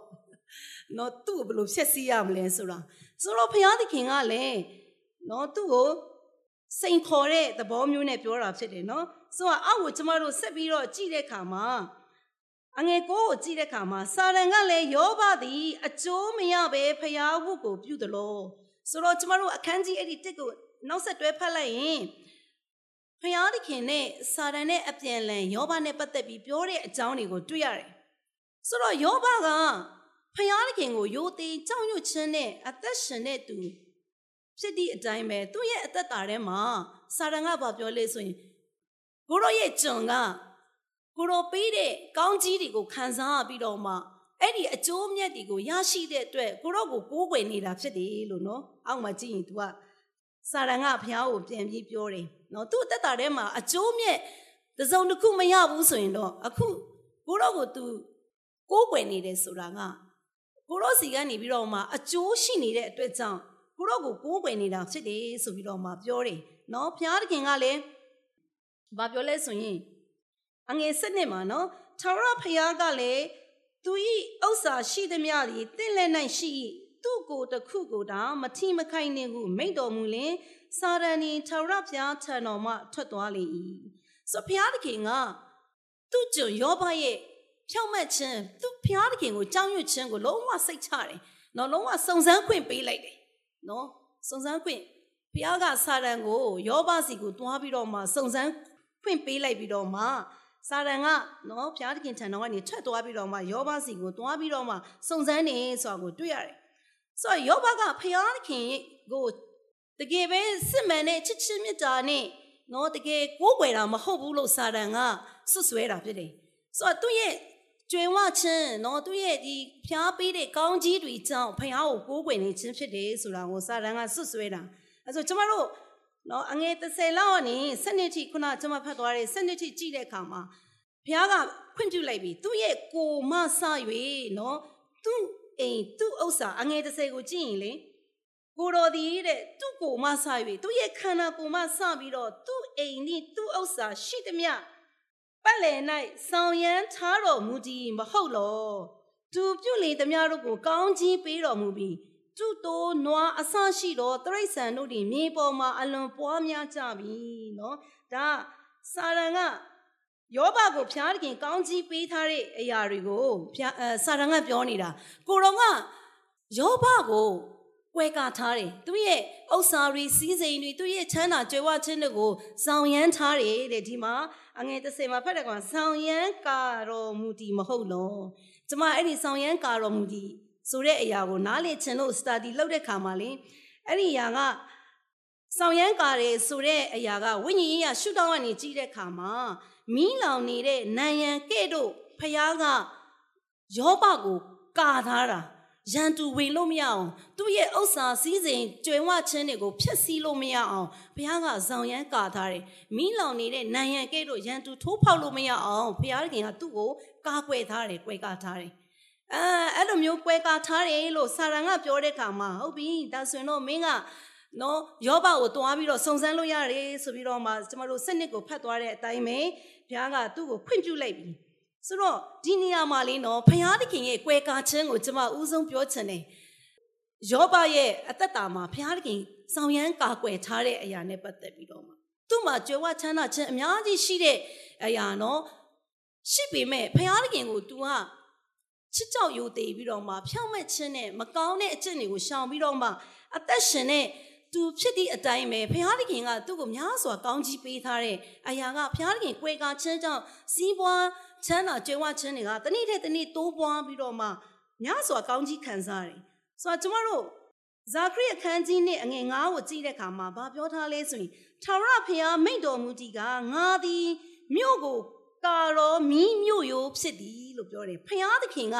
နော်သူ့ကိုဘယ်လိုဖြည့်ဆည်းရမလဲဆိုတာဆိုတော့ဘုရားသခင်ကလည်းနော်သူ့ကိုစိန်ခေါ်တဲ့သဘောမျိုးနဲ့ပြောတာဖြစ်တယ်နော်ဆိုတော့အောက်ကိုကျမတို့ဆက်ပြီးတော့ကြည့်တဲ့အခါမှာ အငယ်ကိုကိုကြည့်တဲ့အခါမှာစာရန်ကလည်းယောဘသည်အကျိုးမရဘဲဖျားဝုတ်ကိုပြုတယ်လို့ဆိုတော့ကျမတို့အခန်းကြီးအဲ့ဒီတစ်ကိုနောက်ဆက်တွဲဖတ်လိုက်ရင်ဖျားသခင်နဲ့စာရန်နဲ့အပြန်လန်ယောဘနဲ့ပတ်သက်ပြီးပြောတဲ့အကြောင်းတွေကိုတွေ့ရတယ်။ဆိုတော့ယောဘကဖယားသခင်ကိုယိုသေးကြောက်ရွံ့ခြင်းနဲ့အသက်ရှင်တဲ့သူဖြစ်သည့်အတိုင်းပဲသူ့ရဲ့အသက်တာထဲမှာစာရန်ကဘာပြောလဲဆိုရင်ကိုရောရဲ့ကျွန်က ကိုရောပေးတဲ့ကောင်းကြီးတွေကိုခံစားပြီးတော့မှအဲ့ဒီအကျိုးမြတ်တွေကိုရရှိတဲ့အတွက်ကိုရောကိုကိုးကွယ်နေတာဖြစ်တယ်လို့နော်အောက်မှာကြည့်ရင် तू ကစာရန်ကဘုရားကိုပြန်ပြီးပြောတယ်နော်သူ့အသက်တာထဲမှာအကျိုးမြတ်တစ်စုံတစ်ခုမရဘူးဆိုရင်တော့အခုကိုရောကို तू ကိုးကွယ်နေတယ်ဆိုတာကကိုရောစီကနေပြီးတော့မှအကျိုးရှိနေတဲ့အတွက်ကြောင့်ကိုရောကိုကိုးကွယ်နေတာဖြစ်တယ်ဆိုပြီးတော့မှပြောတယ်နော်ဘုရားသခင်ကလည်းဘာပြောလဲဆိုရင် အငယ်စနစ်မှာနော်ထာဝရဘုရားကလည်းသူ၏ဥစ္စာရှိသမျှသည်တင့်လက်၌ရှိ၏သူ့ကိုယ်တစ်ခုကိုတောင်မထီမခိုင်နေဟုမိန့်တော်မူလင်စာရန်ဤထာဝရဘုရားထံတော်မှထွက်သွားလေ၏ဆိုဘုရားသခင်ကသူ့ကျွန်ယောဘရဲ့ဖြောင့်မတ်ခြင်းသူဘုရားသခင်ကိုကြောက်ရွံ့ခြင်းကိုလုံးဝစိတ်ချတယ်နော်လုံးဝစုံစမ်းခွင့်ပေးလိုက်တယ်နော်စုံစမ်းခွင့်ဘုရားကစာရန်ကိုယောဘစီကိုတွားပြီးတော့မှစုံစမ်းခွင့်ပေးလိုက်ပြီးတော့မှ စာရန်ကနော်ဘုရားသခင်ထံတော်ကနေထွက်သွားပြီးတော့မှယောဘစီကိုတွားပြီးတော့မှစုံစမ်းနေဆိုတာကိုတွေ့ရတယ်ဆိုတော့ယောဘကဘုရားသခင်ကိုတကယ်ပဲစစ်မှန်တဲ့ချစ်ချင်းမေတ္တာနဲ့နော်တကယ်ကိုးကွယ်တာမဟုတ်ဘူးလို့စာရန်ကဆွဆွဲတာဖြစ်တယ်ဆိုတော့သူ့ရဲ့ကျွင်ဝချင်းနော်သူ့ရဲ့ဒီဖျားပေးတဲ့ကောင်းကြီးတွေကြောင့်ဖះကိုကိုးကွယ်နေခြင်းဖြစ်တယ်ဆိုတာကိုစာတန်ကဆွတ်ဆွဲတာအဲဆိုကျမတို့ နော်အငယ်30လောက်ကနေစနစ်ထိခုနကျမဖတ်သွားတဲ့စနစ်ထိကြည့်တဲ့အခါမှာဖះကခွင့်ပြုလိုက်ပြီသူ့ရဲ့ကိုမဆ၍နော်သူ့အိမ်သူ့ဥစ္စာအငယ်30ကိုကြည့်ရင်လေကိုတော်ဒီတဲ့သူ့ကိုမဆ၍သူ့ရဲ့ခန္ဓာကိုမဆပြီးတော့သူ့အိမ်นี่သူ့ဥစ္စာရှိသမျှပတ်လည်၌ဆောင်ရမ်းထားတော်မူသည်မဟုတ်လောသူပြုလေသမျှတို့ကိုကောင်းကြီးပေးတော်မူပြီး သူတိုးနွားအဆရှိတော်တရိษံတို့သည်မြေပေါ်မှာအလွန်ပွားများကြပြီနော်ဒါစာရန်ကယောဘကိုဖျားတခင်ကောင်းကြီးပေးထားတဲ့အရာတွေကိုဖျားအဲစာရန်ကပြောနေတာကိုတော်ကယောဘကိုကွဲကာထားတယ်သူရဲ့ဥစ္စာတွေစီးစိမ်တွေသူရဲ့ချမ်းသာကြွယ်ဝခြင်းတွေကိုဆောင်ရမ်းထားတယ်တဲ့ဒီမှာအငယ်30မှာဖတ်တဲ့ကောင်ဆောင်ရမ်းကာတော်မူတည်မဟုတ်လို့ကျမအဲ့ဒီဆောင်ရမ်းကာတော်မူတည် ဆိုတဲ့အရာကိုနားလေချင်လို့ study လုပ်တဲ့ခါမှာလေအဲ့ဒီအရာကဆောင်ရမ်းကာတယ်ဆိုတဲ့အရာကဝိညာဉ်ရေးရရှုထောင့်ကနေကြည့်တဲ့ခါမှာမီးလောင်နေတဲ့နံရံကဲ့သို့ဖျားကယောဘကိုကာထားတာရန်သူဝင်လို့မရအောင်သူ့ရဲ့ဥစ္စာစည်းစိမ်ကျွယ်ဝခြင်းတွေကိုဖျက်ဆီးလို့မရအောင်ဘုရားကဇောင်ရမ်းကာထားတယ်မိလောင်နေတဲ့နံရံကဲ့သို့ရန်သူထိုးဖောက်လို့မရအောင်ဘုရားခင်ကသူ့ကိုကာကွယ်ထားတယ်၊ကွယ်ကာထားတယ် အဲအဲ့လိုမျိုးကွယ်ကာထားတယ်လို့ဆာရန်ကပြောတဲ့ခါမှာဟုတ်ပြီဒါဆိုရင်တော့မင်းကနော်ယောဘကိုတွားပြီးတော့စုံစမ်းလို့ရတယ်ဆိုပြီးတော့မှကျမတို့စနစ်ကိုဖတ်သွားတဲ့အတိုင်းပဲဘုရားကသူ့ကိုခွင့်ပြုလိုက်ပြီဆိုတော့ဒီနေရာမှာလေးနော်ဖယားသခင်ရဲ့ကွယ်ကာခြင်းကိုကျွန်မဦးဆုံးပြောချင်တယ်ယောဘရဲ့အသက်တာမှာဖယားသခင်ဆောင်ရမ်းကာကွယ်ထားတဲ့အရာနဲ့ပတ်သက်ပြီးတော့မှသူ့မှာကြွယ်ဝချမ်းသာခြင်းအများကြီးရှိတဲ့အရာနော်ရှိပေမဲ့ဖယားသခင်ကို तू က ချစ်ကြောက်ယိုသေးပြီးတော့မှဖြောင့်မက်ခြင်းနဲ့မကောင်းတဲ့အကျင့်တွေကိုရှောင်ပြီးတော့မှအသက်ရှင်တဲ့သူဖြစ်သည့်အတိုင်းပဲဘုရားသခင်ကသူ့ကိုများစွာကောင်းကြီးပေးထားတဲ့အရာကဘုရားသခင်ကွယ်ကာခြင်းကြောင့်စီးပွားချမ်းသာကြွယ်ဝခြင်းတွေကတနေ့တစ်နေ့တိုးပွားပြီးတော့မှများစွာကောင်းကြီးခံစားတယ်။ဆိုတော့ကျမတို့ဇာခရိအခန်းကြီးနဲ့အငယ်9ကိုကြည့်တဲ့အခါမှာဘာပြောထားလဲဆိုရင်ထာဝရဘုရားမိန့်တော်မူသည်ကငါသည်မြို့ကို ကာရောမီးမြို့ရိုးဖြစ်သည်လို့ပြောတယ်။ဘုရားသခင်က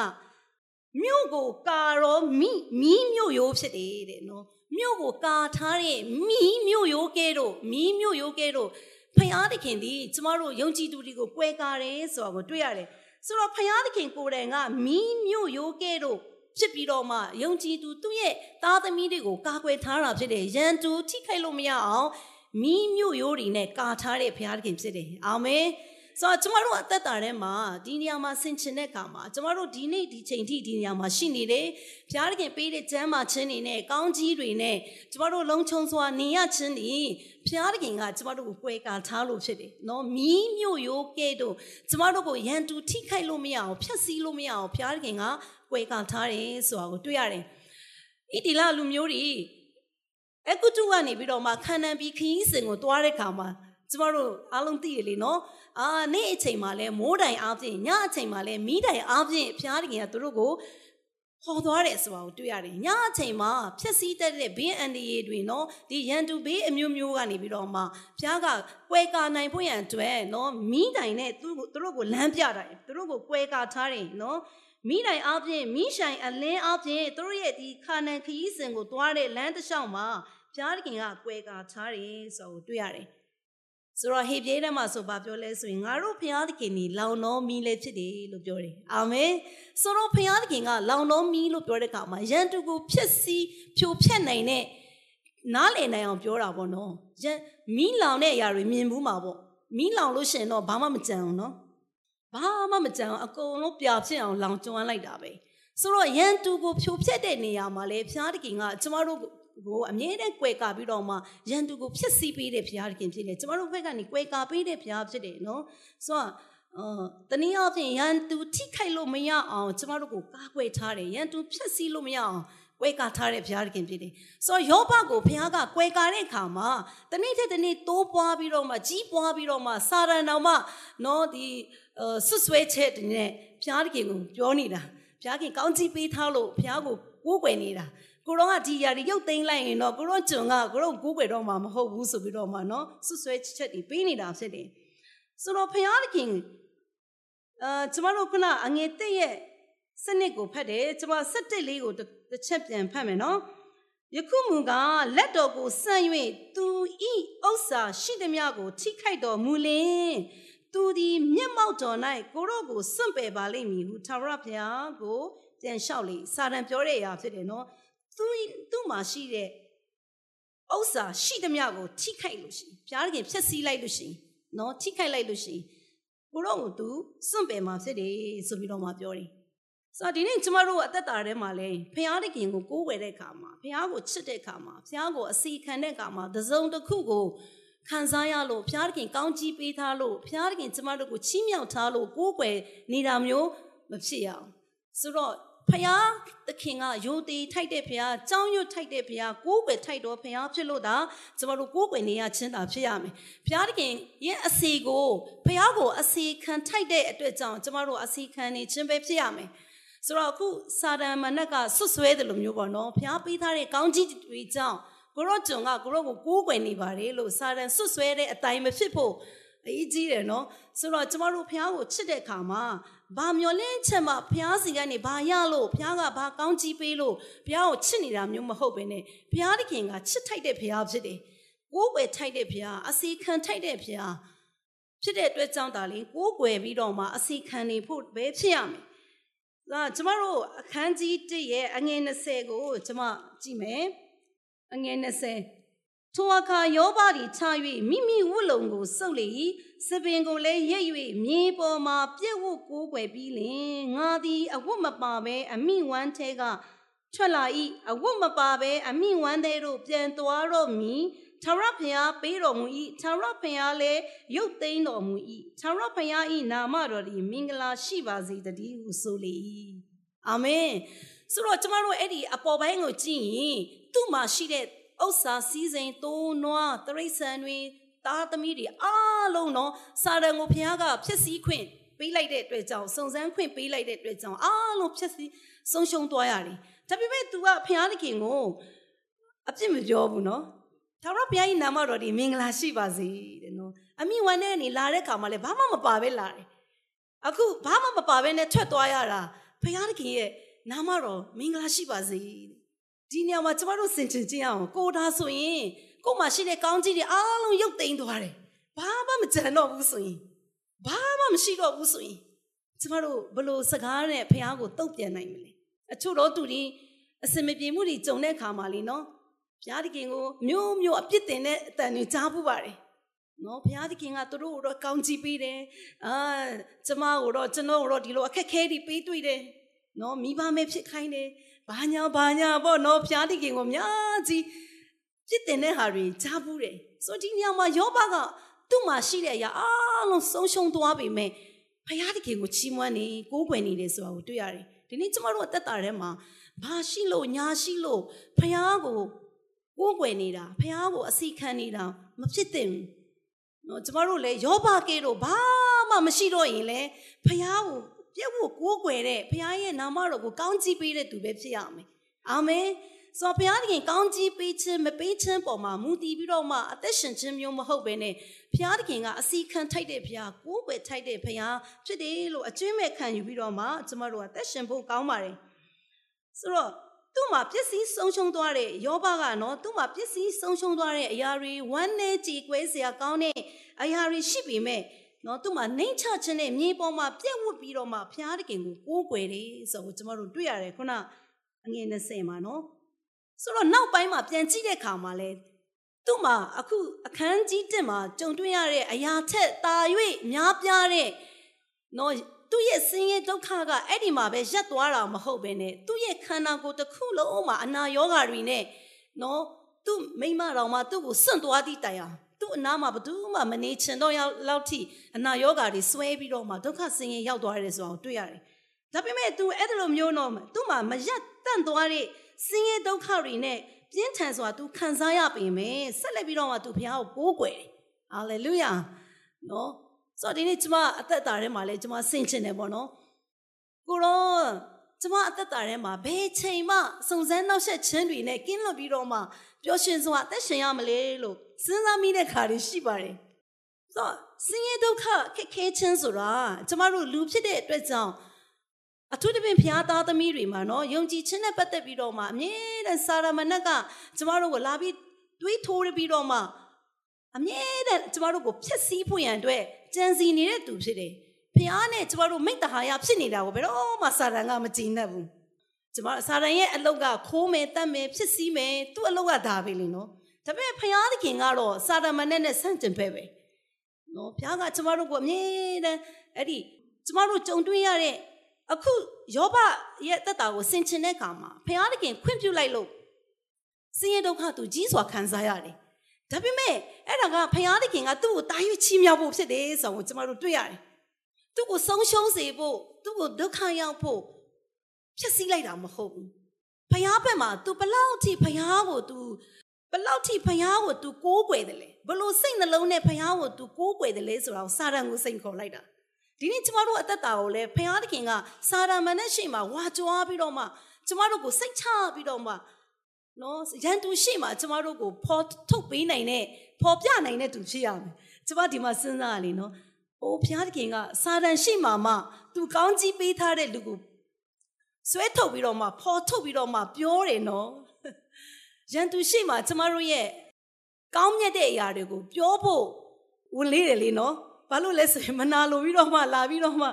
မြို့ကိုကာရောမီးမီးမြို့ရိုးဖြစ်တယ်တဲ့နော်။မြို့ကိုကာထားတဲ့မီးမြို့ရိုးကဲတော့မီးမြို့ရိုးကဲတော့ဖယားသခင်ဒီကျမတို့ယုံကြည်သူတွေကိုကွဲကားတယ်ဆိုတာကိုတွေ့ရတယ်ဆိုတော့ဖယားသခင်ကိုယ်တိုင်ကမီးမြို့ရိုးကဲ့သို့ဖြစ်ပြီးတော့မှယုံကြည်သူသူ့ရဲ့သားသမီးတွေကိုကာကွယ်ထားတာဖြစ်တယ်ရန်သူထိခိုက်လို့မရအောင်မီးမြို့ရိုးတွေနဲ့ကာထားတဲ့ဘုရားသခင်ဖြစ်တယ်အာမင် ဆိုတော့ကျမတို့အသက်တာထဲမှာဒီနေရာမှာဆင်ခြင်တဲ့အခါမှာကျမတို့ဒီနေ့ဒီချိန်ထိဒီနေရာမှာရှိနေတယ်ဘုရားသခင်ပေးတဲ့ကျမ်းမာခြင်းတွေနဲ့ကောင်းကြီးတွေနဲ့ကျမတို့လုံခြုံစွာနေရခြင်းတွေဘုရားသခင်ကကျမတို့ကိုပွဲကာထားလို့ဖြစ်တယ်နော်မီးမြို့ရိုးကဲ့သို့ကျမတို့ကိုရန်သူထိခိုက်လို့မရအောင်ဖျက်ဆီးလို့မရအောင်ဘုရားသခင်ကပွဲကာထားတယ်ဆိုတာကိုတွေ့ရတယ်ဣတိလလူမျိုးတွေအကုတုကနေပြီးတော့မှခန္ဓာပြီးခရီးစဉ်ကိုတွားတဲ့ခါမှာ ကျမတို့အားလုံးသိရလေနော်အာနေ့အချိန်မှာလဲမိုးတိုင်အားဖြင့်ညအချိန်မှာလဲမီးတိုင်အားဖြင့်ဖျားတခင်ကသူတို့ကိုဟောသွားတယ်ဆိုတာကိုတွေ့ရတယ်ညအချိန်မှာဖြက်စီးတတ်တဲ့ဘေးအန္တရာယ်တွေနော်ဒီရန်သူဘေးအမျိုးမျိုးကနေပြီးတော့မှဘုရားကကွဲကာနိုင်ဖို့ရန်အတွက်နော်မိတိုင်နဲ့သူသူတို့ကိုလမ်းပြတာသူတို့ကိုကွဲကာထားတယ်နော်မိတိုင်အပြင်မိဆိုင်အလင်းအပြင်သူတို့ရဲ့ဒီခါနန်ခရီးစဉ်ကိုသွားတဲ့လမ်းတစ်လျှောက်မှာဘုရားသခင်ကကွဲကာထားတယ်ဆိုတော့တွေ့ရတယ် ဆိုတော့ဟေပြဲထဲမှာဆိုပါပြောလဲဆိုရင်ငါတို့ဘုရားသခင်นี่လောင်တော်မီလည်းဖြစ်တယ်လို့ပြောတယ်အာမင်ဆိုတော့ဘုရားသခင်ကလောင်တော်မီလို့ပြောတဲ့အခါမှာယန်တူကိုဖြစ်စီဖြိုဖျက်နိုင်တဲ့နားလည်နိုင်အောင်ပြောတာပေါ့နော်ယန်မီးလောင်တဲ့အရာတွေမြင်ဘူးမှာပေါ့မီးလောင်လို့ရှိရင်တော့ဘာမှမကြံအောင်နော်ဘာမှမကြံအောင်အကုန်လုံးပြဖြစ်အောင်လောင်ကျွမ်းလိုက်တာပဲဆိုတော့ယန်တူကိုဖြိုဖျက်တဲ့နေရာမှာလေဘုရားသခင်ကကျမတို့ ကိုအမြဲတမ်းကြွယ်ကာပြီးတော့မှရန်သူကိုဖြစ်စီပေးတဲ့ဘုရားခင်ဖြစ်တယ်ကျမတို့ဘက်ကနေကြွယ်ကာပေးတဲ့ဘုရားဖြစ်တယ်နော်ဆိုတော့အော်တနည်းအားဖြင့်ရန်သူထိခိုက်လို့မရအောင်ကျမတို့ကိုကာကွယ်ထားတယ်ရန်သူဖြစ်စီလို့မရအောင်ကွဲကာထားတဲ့ဘုရားခင်ဖြစ်တယ်။ဆိုတော့ယောဘကိုဘုရားကကွဲကာတဲ့အခါမှာတနေ့တစ်တနေ့တိုးပွားပြီးတော့မှကြီးပွားပြီးတော့မှစာရန်တော်မှနော်ဒီဆွဆွဲချက်တွေနဲ့ဘုရားခင်ကိုပြောနေတာဘုရားခင်ကောင်းကြီးပေးထားလို့ဘုရားကိုကိုးကွယ်နေတာ ကိုရောကဒီຢာတွေရုပ်သိမ်းလိုက်ရင်တော့ကိုရောကျွန်ကကိုရောကိုးကွယ်တော့မှာမဟုတ်ဘူးဆိုပြီးတော့မှနော်ဆွဆွဲချက်တွေပေးနေတာဖြစ်တယ်ဆိုတော့ဘုရားခင်အာကျမတို့ခုနအငယ်တက်ရဲ့စနစ်ကိုဖတ်တယ်ကျမစက်တက်လေးကိုတစ်ချက်ပြန်ဖတ်မယ်နော်ယခုမူကလက်တော်ကိုဆန့်၍သူဤဥစ္စာရှိသည်များကိုထိခိုက်တော်မူလင်သူသည်မျက်မှောက်တော်၌ကိုရောကိုစွန့်ပယ်ပါလိမ့်မည်ဟုသာရဘုရားကိုပြန်လျှောက်လေစာတန်ပြောတဲ့အရာဖြစ်တယ်နော် သူသူ့မှာရှိတဲ့ဥစ္စာရှိသမျှကိုထိခိုက်လို့ရှိရင်ဘုရားခင်ဖျက်ဆီးလိုက်လို့ရှိရင်နော်ထိခိုက်လိုက်လို့ရှိရင်ကိုရောကိုသူစွန့်ပယ်မှာဖြစ်တယ်ဆိုပြီးတော့မှပြောတယ်ဆိုတော့ဒီနေ့ကျမတို့အသက်တာထဲမှာလဲဘုရားသခင်ကိုကိုးကွယ်တဲ့အခါမှာဘုရားကိုချစ်တဲ့အခါမှာဘုရားကိုအစီခံတဲ့အခါမှာသစုံတစ်ခုကိုခံစားရလို့ဘုရားသခင်ကောင်းကြီးပေးထားလို့ဘုရားသခင်ကျမတို့ကိုချီးမြှောက်ထားလို့ကိုးကွယ်နေတာမျိုးမဖြစ်ရအောင်ဆိုတော့ ဖယားသခင်ကယိုတေထိုက်တဲ့ဖယားကြောင်းရွတ်ထိုက်တဲ့ဖယားကိုးကွယ်ထိုက်တော့ဖယားဖြစ်လို့ဒါကျမတို့ကိုးကွယ်နေရချင်းတာဖြစ်ရမယ်ဖယားသခင်ရဲ့အစီကိုဖယားကိုအစီခံထိုက်တဲ့အတွက်ကြောင့်ကျမတို့အစီခံနေချင်းပဲဖြစ်ရမယ်ဆိုတော့အခုစာတန်မနက်ကဆွဆွဲတယ်လို့မျိုးပေါ့နော်ဖယားပေးထားတဲ့ကောင်းကြီးတွေကြောင့်ကိုရောကျွန်ကကိုရောကိုကိုးကွယ်နေပါတယ်လို့စာတန်ဆွဆွဲတဲ့အတိုင်းမဖြစ်ဖို့ အရေးကြီးတယ်နော်ဆိုတော့ကျမတို့ဖះကိုချစ်တဲ့အခါမှာဘာမျောလင်းချက်မှဖះစီကနေဘာရလို့ဖះကဘာကောင်းကြီးပေးလို့ဖះကိုချစ်နေတာမျိုးမဟုတ်ပဲနဲ့ဖះတခင်ကချစ်ထိုက်တဲ့ဖះဖြစ်တယ်ကိုးကွယ်ထိုက်တဲ့ဖះအစီခံထိုက်တဲ့ဖះဖြစ်တဲ့အတွက်ကြောင့်ဒါလေးကိုးကွယ်ပြီးတော့မှအစီခံနေဖို့ပဲဖြစ်ရမယ်ဒါကျမတို့အခန်းကြီး1ရဲ့အငယ်20ကိုကျမကြည့်မယ်အငယ်20 ထိုအခါယောဘသည်ခြား၍မိမိဝတ်လုံကိုစုပ်လေ၏စပင်ကိုလည်းရိပ်၍မြေပေါ်မှပြက်ဝတ်ကိုးကွယ်ပြီးလင်ငါသည်အဝတ်မပါဘဲအမိဝမ်းထဲကထွက်လာ၏အဝတ်မပါဘဲအမိဝမ်းသေးတို့ပြန်သွားတော့မည်ထာဝရဘုရားပေးတော်မူ၏ထာဝရဘုရားလည်းရုပ်သိမ်းတော်မူ၏ထာဝရဘုရား၏နာမတော်သည်မင်္ဂလာရှိပါစေတည်းဟုဆိုလေ၏အာမင်ဆိုတော့ကျမတို့အဲ့ဒီအပေါ်ပိုင်းကိုကြည့်ရင်သူ့မှာရှိတဲ့ ဥစ္စာစည်းစိမ်သိုးနွားတရိษံတွေသားသမီးတွေအားလုံးတော့စာရန်ကိုဘုရားကဖြစ်စည်းခွင့်ပေးလိုက်တဲ့အတွက်ကြောင့်စုံစမ်းခွင့်ပေးလိုက်တဲ့အတွက်ကြောင့်အားလုံးဖြစ်စည်းဆုံးရှုံးသွားရတယ်ဒါပေမဲ့ तू ကဘုရားသခင်ကိုအပြစ်မပြောဘူးနော်ထာဝရဘုရား၏နာမတော်ဒီမင်္ဂလာရှိပါစေတဲ့နော်အမိဝန်နဲ့နေလာတဲ့ခါမှာလည်းဘာမှမပါပဲလာတယ်အခုဘာမှမပါပဲနဲ့ထွက်သွားရတာဘုရားသခင်ရဲ့နာမတော်မင်္ဂလာရှိပါစေတဲ့ ဒီနေရာမှာကျမတို့စင်ချင်ကြည့်အောင်ကိုဒါဆိုရင်ကို့မှာရှိတဲ့ကောင်းကြီးတွေအားလုံးရုပ်သိမ်းသွားတယ်ဘာမှမကြံတော့ဘူးဆိုရင်ဘာမှမရှိတော့ဘူးဆိုရင်ကျမတို့ဘလို့စကားနဲ့ဖះကိုတုတ်ပြန်နိုင်မလဲအချို့တော့သူဒီအစင်မပြေမှုတွေကြုံတဲ့ခါမှာလीနော်ဘုရားသခင်ကိုမျိုးမျိုးအပြစ်တင်တဲ့အတန်တွေကြားပူပါတယ်နော်ဘုရားသခင်ကသူတို့ကိုတော့ကောင်းချီးပေးတယ်အာကျမကိုတော့ကျွန်တော်ကိုတော့ဒီလိုအခက်ခဲတွေပေးတွေ့တယ်နော်မိဘမဲ့ဖြစ်ခိုင်းတယ် ဘာညာဘာညာပေါ့နော်ဖျားတိခင်ကိုများကြီးပြစ်တင်တဲ့ဟာတွေကြားဘူးတယ်ဆိုဒီညမှာယောဘကသူ့မှာရှိတဲ့အရာအားလုံးဆုံးရှုံးသွားပြီမဲ့ဖျားတိခင်ကိုချီးမွမ်းနေကိုးကွယ်နေတယ်ဆိုတာကိုတွေ့ရတယ်ဒီနေ့ကျမတို့အသက်တာထဲမှာဘာရှိလို့ညာရှိလို့ဖျားကိုကိုးကွယ်နေတာဖျားကိုအစီခံနေတာမဖြစ်သင့်ဘူးနော်ကျမတို့လည်းယောဘကဲတော့ဘာမှမရှိတော့ရင်လည်းဖျားကို ပြပြည့်ဝကိုးကွယ်တဲ့ဘုရားရဲ့နာမတော်ကိုကောင်းကြီးပေးတဲ့သူပဲဖြစ်ရမယ်အာမင်ဆိုတော့ဘုရားသခင်ကောင်းကြီးပေးခြင်းမပေးခြင်းပေါ်မှာမူတည်ပြီးတော့မှအသက်ရှင်ခြင်းမျိုးမဟုတ်ဘဲနဲ့ဘုရားသခင်ကအစီခံထိုက်တဲ့ဘုရားကိုးကွယ်ထိုက်တဲ့ဘုရားဖြစ်တယ်လို့အကျွင့်မဲ့ခံယူပြီးတော့မှကျမတို့ကအသက်ရှင်ဖို့ကောင်းပါတယ်ဆိုတော့သူ့မှာပစ္စည်းဆုံးရှုံးသွားတဲ့ယောဘကနော်သူ့မှာပစ္စည်းဆုံးရှုံးသွားတဲ့အရာတွေဝမ်းနဲ့ကြည်ကွဲစရာကောင်းတဲ့အရာတွေရှိပေမဲ့ နော်သူ့မှာနှိမ့်ချခြင်းနဲ့မြေပေါ်မှာပြက်ဝတ်ပြီးတော့မှဘုရားသခင်ကိုကိုးကွယ်တယ်ဆိုတော့ကျမတို့တွေ့ရတယ်ခုနအငယ်20မှာနော်ဆိုတော့နောက်ပိုင်းမှာပြန်ကြည့်တဲ့အခါမှာလဲသူ့မှာအခုအခန်းကြီးတက်မှာကြုံတွေ့ရတဲ့အရာထက်တာ၍များပြားတဲ့နော်သူ့ရဲ့ဆင်းရဲဒုက္ခကအဲ့ဒီမှာပဲရပ်သွားတာမဟုတ်ပဲနဲ့သူ့ရဲ့ခန္ဓာကိုယ်တစ်ခုလုံးမှာအနာရောဂါတွေနဲ့နော်သူ့မိမတော်မှာသူ့ကိုစွန့်သွားသည့်တိုင်အောင်သူ့ အနာမှာဘသူမှမနေချင်တော့ရောက်လောက်ထိအနာရောဂါတွေဆွဲပြီးတော့မှဒုက္ခဆင်းရဲရောက်သွားရတယ်ဆိုအောင်တွေ့ရတယ်။ဒါပေမဲ့ तू အဲ့ဒါလိုမျိုးတော့သူ့မှာမရက်တန့်သွားတဲ့ဆင်းရဲဒုက္ခတွေနဲ့ပြင်းထန်စွာ तू ခံစားရပေမဲ့ဆက်လက်ပြီးတော့မှ तू ဘုရားကိုကိုးကွယ်တယ်။ဟာလေလုယာ။နော်ဆိုတော့ဒီနေ့ကျမအသက်တာထဲမှာလည်းကျမဆင်ချင်တယ်ပေါ့နော်ကိုရောကျမအသက်တာထဲမှာဘယ်ချိန်မှစုံစမ်းနောက်ဆက်ခြင်းတွေနဲ့ကင်းလွတ်ပြီးတော့မှ ပျော်ရွှင်စွာအသက်ရှင်ရမလဲလို့စဉ်းစားမိတဲ့ခါတွေရှိပါတယ်ဆိုတော့ဆင်းရဲဒုက္ခခက်ခဲခြင်းဆိုတာကျမတို့လူဖြစ်တဲ့အတွက်ကြောင့်အထူးသဖြင့်ဖျားသားသမီးတွေမှာနော်ယုံကြည်ခြင်းနဲ့ပတ်သက်ပြီးတော့မှအမြဲတမ်းစာရမဏတ်ကကျမတို့ကိုလာပြီးတွေးထိုးပြီးတော့မှအမြဲတမ်းကျမတို့ကိုဖျက်ဆီးဖို့ရန်အတွက်ကြံစီနေတဲ့သူဖြစ်တယ်။ဖျားနဲ့ကျမတို့မိတ္တဟာယဖြစ်နေတာကိုဘယ်တော့မှစာတန်ကမကြည်နဲ့ဘူး။ ကျမစာတန်ရဲ့အလုတ်ကခိုးမယ်တတ်မယ်ဖြစ်စည်းမယ်သူ့အလုတ်ကဒါပဲလေနော်။ဒါပေမဲ့ဖျားသခင်ကတော့စာတန်မနဲ့နဲ့ဆန့်ကျင်ပဲပဲ။နော်ဖျားကကျမတို့ကိုအမြဲတမ်းအဲ့ဒီကျမတို့ကြုံတွေ့ရတဲ့အခုယောဘရဲ့တက်တာကိုဆင်ခြင်တဲ့အခါမှာဖျားသခင်ခွင့်ပြုလိုက်လို့ဆင်းရဲဒုက္ခသူကြီးစွာခံစားရတယ်။ဒါပေမဲ့အဲ့ဒါကဖယားသခင်ကသူ့ကိုတာရွချီးမြှောက်ဖို့ဖြစ်တယ်ဆိုတော့ကျမတို့တွေ့ရတယ်။သူ့ကိုဆုံးရှုံးစေဖို့သူ့ကိုဒုက္ခရောက်ဖို့ ဖြစ်စည်းလိုက်တာမဟုတ်ဘူး။ဖယားဘက်မှာ तू ဘလောက်ထိဖယားကို तू ဘလောက်ထိဖယားကို तू ကိုးကွယ်တယ်လဲဘလို့စိတ်နှလုံးနဲ့ဖယားကို तू ကိုးကွယ်တယ်လဲဆိုတော့စာရန်ကိုစိတ်ခေါ်လိုက်တာ။ဒီနေ့ကျမတို့အသက်တာကိုလည်းဖယားသခင်ကစာရန်မနဲ့ရှိမှဝါကြွားပြီးတော့မှကျမတို့ကိုစိတ်ချပြီးတော့မှနော်ရန်သူရှိမှကျမတို့ကိုဖော်ထုတ်ပေးနိုင်တဲ့ဖော်ပြနိုင်တဲ့သူဖြစ်ရမယ်ကျမဒီမှာစဉ်းစားရလေနော်အိုးဘုရားသခင်ကစာတန်ရှိမှမှသူကောင်းကြီးပေးထားတဲ့လူကို ဆွဲထုတ်ပြီးတော့မှဖော်ထုတ်ပြီးတော့မှပြောတယ်နော်ရန်သူရှိမှကျမတို့ရဲ့ကောင်းမြတ်တဲ့အရာတွေကိုပြောဖို့ဝင်လေးတယ်လေနော်ဘာလို့လဲဆိုရင်မနာလိုပြီးတော့မှလာပြီးတော့မှ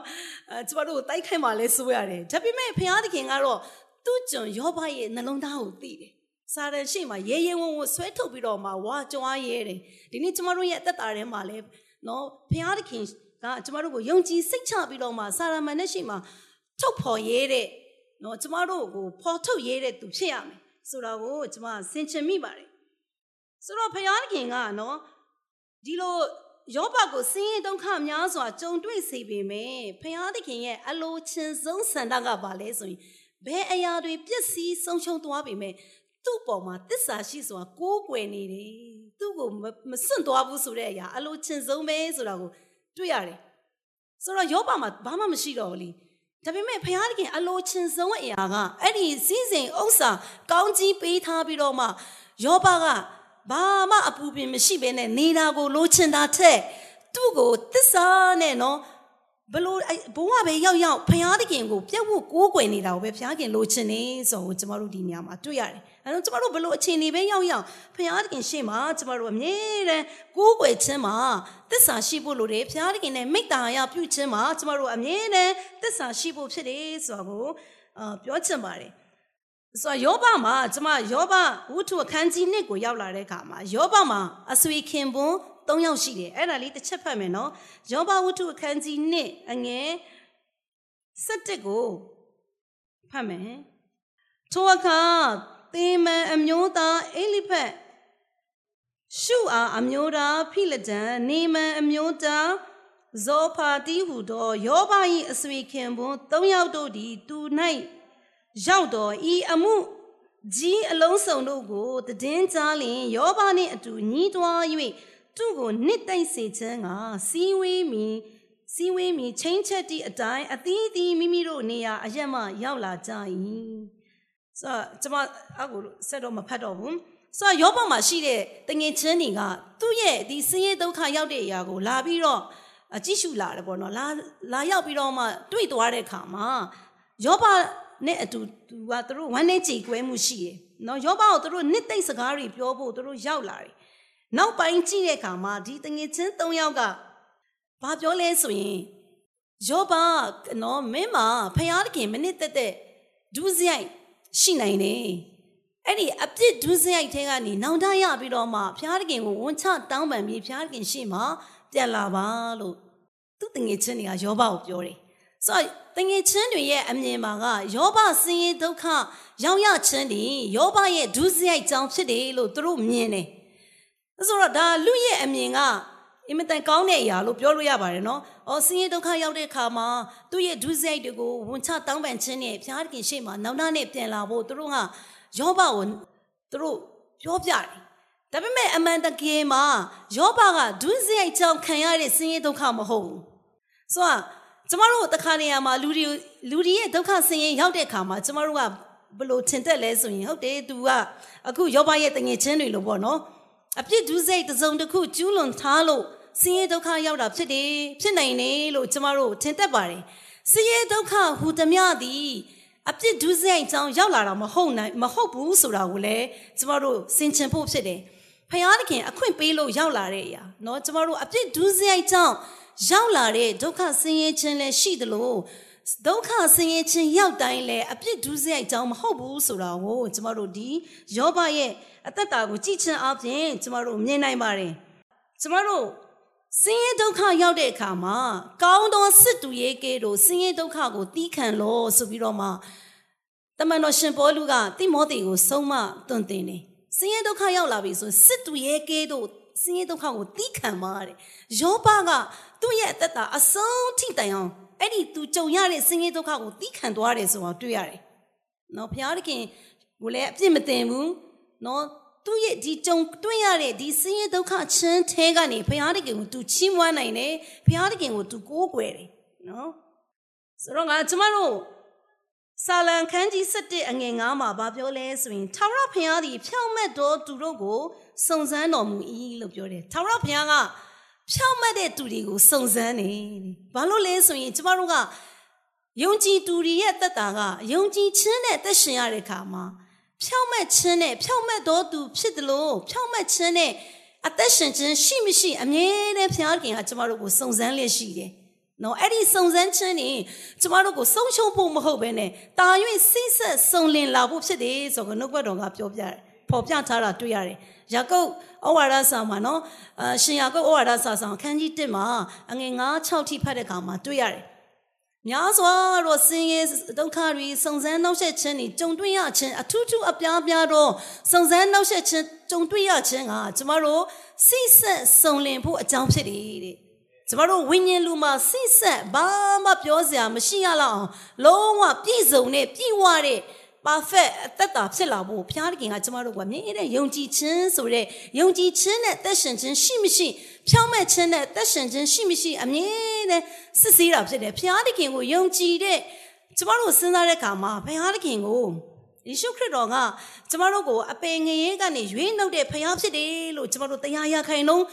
အဲကျမတို့ကိုတိုက်ခိုက်မှလဲဆိုရတယ်ဒါပေမဲ့ဘုရားသခင်ကတော့သူ့ကျွန်ယောဘရဲ့နှလုံးသားကိုသိတယ်စာရန်ရှိမှရဲရဲဝံ့ဝံ့ဆွဲထုတ်ပြီးတော့မှဝါကြွားရဲတယ်ဒီနေ့ကျမတို့ရဲ့အသက်တာထဲမှာလဲနော်ဘုရားသခင်ကကျမတို့ကိုယုံကြည်စိတ်ချပြီးတော့မှစာရမန်နဲ့ရှိမှထုတ်ဖော်ရဲတဲ့ နော်ကျမတို့ကိုဖော်ထုတ်ရဲတဲ့သူဖြစ်ရမယ်ဆိုတာကိုကျမဆင်ခြင်မိပါတယ်ဆိုတော့ဘုရားသခင်ကနော်ဒီလိုယောဘကိုဆင်းရဲဒုက္ခများစွာကြုံတွေ့စေပေမဲ့ဘုရားသခင်ရဲ့အလိုချင်ဆုံးဆန္ဒကဘာလဲဆိုရင်ဘယ်အရာတွေပျက်စီးဆုံးရှုံးသွားပေမဲ့သူ့ပေါ်မှာတစ္ဆာရှိစွာကိုးကွယ်နေတယ်သူ့ကိုမစွန့်သွားဘူးဆိုတဲ့အရာအလိုချင်ဆုံးပဲဆိုတာကိုတွေ့ရတယ်ဆိုတော့ယောဘမှာဘာမှမရှိတော့ဘူးလी ဒါပေမဲ့ဘုရားသခင်အလိုချင်ဆုံးအရာကအဲ့ဒီစည်းစိမ်ဥစ္စာကောင်းကြီးပေးထားပြီးတော့မှယောဘကဘာမှအပူပင်မရှိဘဲနဲ့နေတာကိုလိုချင်တာထက်သူ့ကိုတစ္ဆာနဲ့နော်ဘလို့ဘုံကပဲရောက်ရောက်ဖျားသခင်ကိုပြက်ဝတ်ကိုးကွယ်နေတာကိုပဲဖျားခင်လိုချင်နေဆိုတော့ကျမတို့ဒီနေရာမှာတွေ့ရတယ်။ အဲတော့ကျမတို့ဘလို့အခြေအနေပဲရောက်ရောက်ဖျားသခင်ရှေ့မှာကျမတို့အမြဲတမ်းကိုးကွယ်ခြင်းမှာသစ္စာရှိဖို့လိုတယ်ဖျားသခင်နဲ့မိတ္တာရပြုခြင်းမှာကျမတို့အမြဲတမ်းသစ္စာရှိဖို့ဖြစ်တယ်ဆိုတော့အာပြောချင်ပါတယ်။ဆိုတော့ယောဘမှာကျမယောဘဝုထုအခန်းကြီး1ကိုရောက်လာတဲ့အခါမှာယောဘမှာအဆွေခင်ပွန်း၃ယောက်ရှိတယ်အဲ့ဒါလေးတစ်ချက်ဖတ်မယ်နော်ယောဘဝတ္ထုအခန်းကြီး1အငယ်7ကိုဖတ်မယ်ထိုအခါ သေမန်အမျိုးသားအိလိဖက်ရှုအားအမျိုးသားဖိလဒန်နေမန်အမျိုးသားဇောဖာတီဟုသောယောဘ၏အဆွေခင်ပွန်း၃ယောက်တို့သည်သူ၌ရောက်တော်ဤအမှုကြီးအလုံးစုံတို့ကိုတည်င်းကြားလျင်ယောဘနှင့်အတူညီးတွား၍သူ့ကိုနှစ်သိမ့်စေခြင်းကစီဝေးမီစီဝေးမီချင်းချက်တီအတိုင်းအသီးသီးမိမိတို့နေရာအရက်မှရောက်လာကြ၏ ဆိုတော့ကျွန်မအခုဆက်တော့မဖတ်တော့ဘူးဆိုတော့ယောဘမှာရှိတဲ့တငင်ချင်းတွေကသူ့ရဲ့ဒီဆင်းရဲဒုက္ခရောက်တဲ့အရာကိုလာပြီးတော့အကြည့်ရှုလာတယ်ပေါ့နော်လာလာရောက်ပြီးတော့မှတွေ့သွားတဲ့အခါမှာယောဘနဲ့အတူသူကသူတို့ဝမ်းနဲ့ကြည်ကွဲမှုရှိတယ်နော်ယောဘကိုသူတို့နှစ်သိမ့်စကားတွေပြောဖို့သူတို့ရောက်လာတယ်နောက်ပိုင်းကြည့်တဲ့အခါမှာဒီတငင်ချင်း၃ယောက်ကဘာပြောလဲဆိုရင်ယောဘနော်မင်းမဖယားတခင်မနစ်သက်တဲ့ဒုစရိုက် ရှိနိုင်တယ်အဲ့ဒီအပြစ်ဒုစရိုက်ထဲကနေနောင်တရပြီးတော့မှဖျားတခင်ကိုဝန်ချတောင်းပန်ပြီးဖျားတခင်ရှေ့မှာပြန်လာပါလို့သူတငယ်ချင်းတွေကယောဘကိုပြောတယ်ဆိုတော့တငယ်ချင်းတွေရဲ့အမြင်မှာကယောဘဆင်းရဲဒုက္ခရောက်ရခြင်းတွေယောဘရဲ့ဒုစရိုက်ကြောင့်ဖြစ်တယ်လို့သူတို့မြင်တယ်ဆိုတော့ဒါလူရဲ့အမြင်က အင်မတန်ကောင်းတဲ့အရာလို့ပြောလို့ရပါတယ်နော်။အော်ဆင်းရဲဒုက္ခရောက်တဲ့အခါမှာသူ့ရဲ့ဒုစရိုက်တွေကိုဝန်ချတောင်းပန်ခြင်းနဲ့ဖျားတခင်ရှေ့မှာနောက်နောက်နဲ့ပြန်လာဖို့သူတို့ကယောဘကိုသူတို့ပြောပြတယ်။ဒါပေမဲ့အမှန်တကယ်မှာယောဘကဒုစရိုက်ကြောင့်ခံရတဲ့ဆင်းရဲဒုက္ခမဟုတ်ဘူး။ဆိုတော့ကျမတို့တခါနေရာမှာလူတွေလူတွေရဲ့ဒုက္ခဆင်းရဲရောက်တဲ့အခါမှာကျမတို့ကဘလို့ထင်တတ်လဲဆိုရင်ဟုတ်တယ်သူကအခုယောဘရဲ့တငယ်ချင်းတွေလို့ပေါ့နော်။အပြစ်ဒုစရိုက်တစ်စုံတစ်ခုကျူးလွန်ထားလို့ ဆင်းရဲဒုက္ခရောက်တာဖြစ်တယ်ဖြစ်နိုင်တယ်လို့ကျမတို့ထင်တတ်ပါတယ်ဆင်းရဲဒုက္ခဟူသည်သည်အပြစ်ဒုစရိုက်ကြောင့်ရောက်လာတာမဟုတ်နိုင်မဟုတ်ဘူးဆိုတာကိုလည်းကျမတို့စင်ချင်ဖို့ဖြစ်တယ်ဖယားသခင်အခွင့်ပေးလို့ရောက်လာတဲ့အရာเนาะကျမတို့အပြစ်ဒုစရိုက်ကြောင့်ရောက်လာတဲ့ဒုက္ခဆင်းရဲခြင်းလည်းရှိသလိုဒုက္ခဆင်းရဲခြင်းရောက်တိုင်းလည်းအပြစ်ဒုစရိုက်ကြောင့်မဟုတ်ဘူးဆိုတာကိုကျမတို့ဒီယောဘရဲ့အသက်တာကိုကြည့်ချင်းအပြင်ကျမတို့မြင်နိုင်ပါတယ်ကျမတို့ ဆင်းရဲဒုက္ခရောက်တဲ့အခါမှာကောင်းသောစစ်တူရေးကဲတို့ဆင်းရဲဒုက္ခကိုတီးခံလို့ဆိုပြီးတော့မှတမန်တော်ရှင်ပေါလုကတိမောသေကိုဆုံးမတွင်တင်တယ်ဆင်းရဲဒုက္ခရောက်လာပြီဆိုစစ်တူရေးကဲတို့ဆင်းရဲဒုက္ခကိုတီးခံပါတဲ့ယောဘကသူ့ရဲ့အသက်တာအဆုံးထိတိုင်အောင်အဲ့ဒီသူကြုံရတဲ့ဆင်းရဲဒုက္ခကိုတီးခံသွားတယ်ဆိုတော့တွေ့ရတယ်နော်ဘုရားသခင်ကိုလည်းအပြစ်မတင်ဘူးနော် သူ့ရဲ့ဒီကြုံတွေ့ရတဲ့ဒီဆင်းရဲဒုက္ခချင်းထဲကနေဘုရားတခင်ကိုသူချီးမွမ်းနိုင်တယ်ဘုရားတခင်ကိုသူကိုးကွယ်တယ်နော်ဆိုတော့ငါကျမတို့ဆာလံခန်းကြီး7အငယ်9မှာဗာပြောလဲဆိုရင်ထာဝရဘုရားသည်ဖြောင့်မတ်တော်သူတို့ကိုစုံစမ်းတော်မူ၏လို့ပြောတယ်ထာဝရဘုရားကဖြောင့်မတ်တဲ့သူတွေကိုစုံစမ်းတယ်ဘာလို့လဲဆိုရင်ကျမတို့ကယုံကြည်သူတွေရဲ့သက်တာကယုံကြည်ခြင်းနဲ့သက်ရှင်ရတဲ့အခါမှာ ဖြောင့်မတ်ခြင်းနဲ့ဖြောင့်မတ်တော်သူဖြစ်တယ်လို့ဖြောင့်မတ်ခြင်းနဲ့အသက်ရှင်ခြင်းရှိမရှိအမြဲတမ်းဘုရားခင်ကကျမတို့ကိုစုံစမ်းလျက်ရှိတယ်။နော်အဲ့ဒီစုံစမ်းခြင်းနေကျမတို့ကိုဆုံးရှုံးဖို့မဟုတ်ဘဲနဲ့တာ၍စိတ်ဆက်စုံလင်လာဖို့ဖြစ်တယ်ဆိုတော့နှုတ်ဘတ်တော်ကပြောပြတယ်။ဖော်ပြထားတာတွေ့ရတယ်။ယာကုပ်ဩဝါဒစာမှာနော်အရှင်ယာကုပ်ဩဝါဒစာဆောင်အခန်းကြီး1မှာအငယ်9 6ထိဖတ်တဲ့အခါမှာတွေ့ရတယ်။ များစွာသောဆင်းရဲဒုက္ခတွေစုံစမ်းနှောက်ယှက်ခြင်းတွေကြုံတွေ့ရခြင်းအထူးထူးအပြားပြားသောစုံစမ်းနှောက်ယှက်ခြင်းကြုံတွေ့ရခြင်းကကျမတို့စိတ်ဆက်စုံလင်ဖို့အကြောင်းဖြစ်တယ်တဲ့ကျမတို့ဝိညာဉ်လူမှာစိတ်ဆက်ဘာမှပြောစရာမရှိရလောက်အောင်လုံးဝပြည့်စုံတဲ့ပြည့်ဝတဲ့ perfect အသက်တာဖြစ်လာဖို့ဘုရားသခင်ကကျမတို့ကမြင်တဲ့ယုံကြည်ခြင်းဆိုတဲ့ယုံကြည်ခြင်းနဲ့သက်ရှင်ခြင်းရှိမရှိဖြောင်းမဲ့ခြင်းနဲ့သက်ရှင်ခြင်းရှိမရှိအမြဲတမ်းစစ်ဆေးတာဖြစ်တယ်ဘုရားသခင်ကိုယုံကြည်တဲ့ကျမတို့စဉ်းစားတဲ့အခါမှာဘုရားသခင်ကိုယေရှုခရစ်တော်ကကျမတို့ကိုအပင်ငရေကနေရွေးနှုတ်တဲ့ဘုရားဖြစ်တယ်လို့ကျမတို့တရားရခိုင်လုံး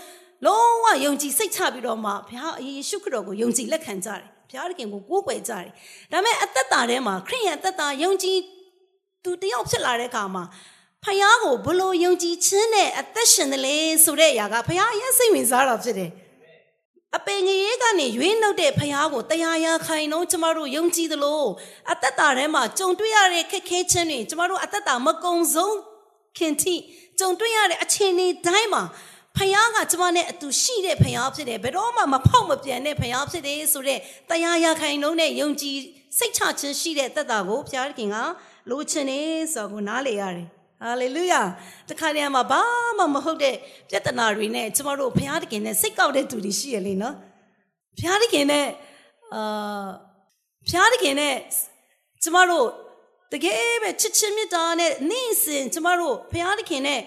လုံးဝယုံကြည်စိတ်ချပြီးတော့မှဘုရားယေရှုခရစ်တော်ကိုယုံကြည်လက်ခံကြတယ်ဘုရားသခင်ကိုကိုးကွယ်ကြတယ်ဒါပေမဲ့အသက်တာထဲမှာခရစ်ယာန်အသက်တာယုံကြည် သူတယောက်ဖြစ်လာတဲ့အခါမှာဖယားကိုဘလို့ယုံကြည်ခြင်းနဲ့အသက်ရှင်တယ်လေဆိုတဲ့အရာကဖယားရဲ့စိတ်ဝင်စားတာဖြစ်တယ်အပင်ငရေကနေရွေးနှုတ်တဲ့ဖယားကိုတရားရခိုင်တော့ကျမတို့ယုံကြည်သလိုအသက်တာထဲမှာကြုံတွေ့ရတဲ့ခက်ခဲခြင်းတွေကျမတို့အသက်တာမကုံဆုံးခင်ထိကြုံတွေ့ရတဲ့အခြေအနေတိုင်းမှာဖယားကကျမနဲ့အတူရှိတဲ့ဖယားဖြစ်တယ်ဘယ်တော့မှမဖောက်မပြန်တဲ့ဖယားဖြစ်တယ်ဆိုတဲ့တရားရခိုင်လုံးနဲ့ယုံကြည်စိတ်ချခြင်းရှိတဲ့သက်တာကိုဘုရားခင်က လိုချင်နေဆိုကိုနားလေရတယ်ဟာလေလုယာတခါတည်းမှာဘာမှမဟုတ်တဲ့ပြဿနာတွေနဲ့ကျမတို့ဘုရားသခင်နဲ့စိတ်ကောက်တဲ့သူတွေရှိရလေနော်ဘုရားသခင်နဲ့အာဘုရားသခင်နဲ့ကျမတို့တကယ်ပဲချစ်ချင်းမြတ်တာနဲ့နေ့စဉ်ကျမတို့ဘုရားသခင်နဲ့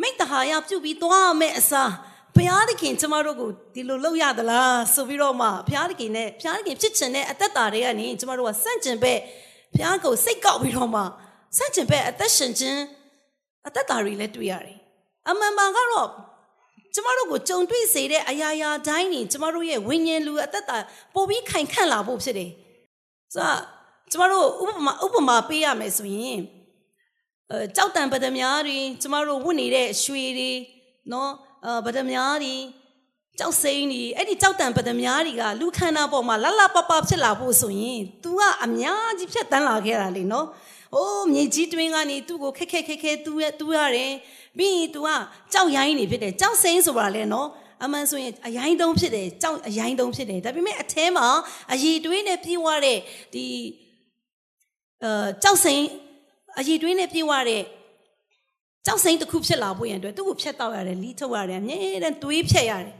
မိတ္တဟာယပြုတ်ပြီးသွားမယ်အစားဘဘုရားသခင်ကျမတို့ကိုဒီလိုလုပ်ရသလားဆိုပြီးတော့မှဘုရားသခင်နဲ့ဘုရားသခင်ဖြစ်ချင်တဲ့အသက်တာတွေကနေကျမတို့ကစန့်ကျင်ဘက် ဘုရားကိုစိတ်ကောက်ပြီးတော့မှစန့်ကျင်ဘက်အသက်ရှင်ခြင်းအသက်တာတွေလည်းတွေ့ရတယ်အမှန်မှန်ကတော့ကျမတို့ကိုကြုံတွေ့စေတဲ့အရာရာတိုင်းနေကျမတို့ရဲ့ဝိညာဉ်လူအသက်တာပိုပြီးခိုင်ခန့်လာဖို့ဖြစ်တယ်။ဆိုတော့ကျမတို့ဥပမာဥပမာပေးရမယ်ဆိုရင်အဲကြောက်တံပဒမြားတွေကျမတို့ဝတ်နေတဲ့ရွှေတွေနော်အဲပဒမြားတွေ ကြောက်စိမ့်တွေအဲ့ဒီကြောက်တံပဒမြားတွေကလူခန္ဓာပေါ်မှာလလပပဖြစ်လာဖို့ဆိုရင် तू ကအများကြီးဖြတ်တန်းလာခဲ့တာလေနော်။အိုးမြေကြီးတွင်းကနေသူ့ကိုခက်ခက်ခက်ခက်တူးတူးရတယ်။ပြီးရင် तू ကကြောက်ရိုင်းနေဖြစ်တယ်။ကြောက်စိမ့်ဆိုတာလဲနော်။အမှန်ဆိုရင်အရိုင်းတုံးဖြစ်တယ်ကြောက်အရိုင်းတုံးဖြစ်တယ်ဒါပေမဲ့အထဲမှာအည်တွေးနဲ့ပြေဝတဲ့ဒီအဲကြောက်စိန်အည်တွေးနဲ့ပြေဝတဲ့ကြောက်စိန်တစ်ခုဖြစ်လာဖို့ရန်အတွက်သူ့ကိုဖျက်တော့ရတယ်လီးထုတ်ရတယ်အမြဲတမ်းတွေးဖြတ်ရတယ်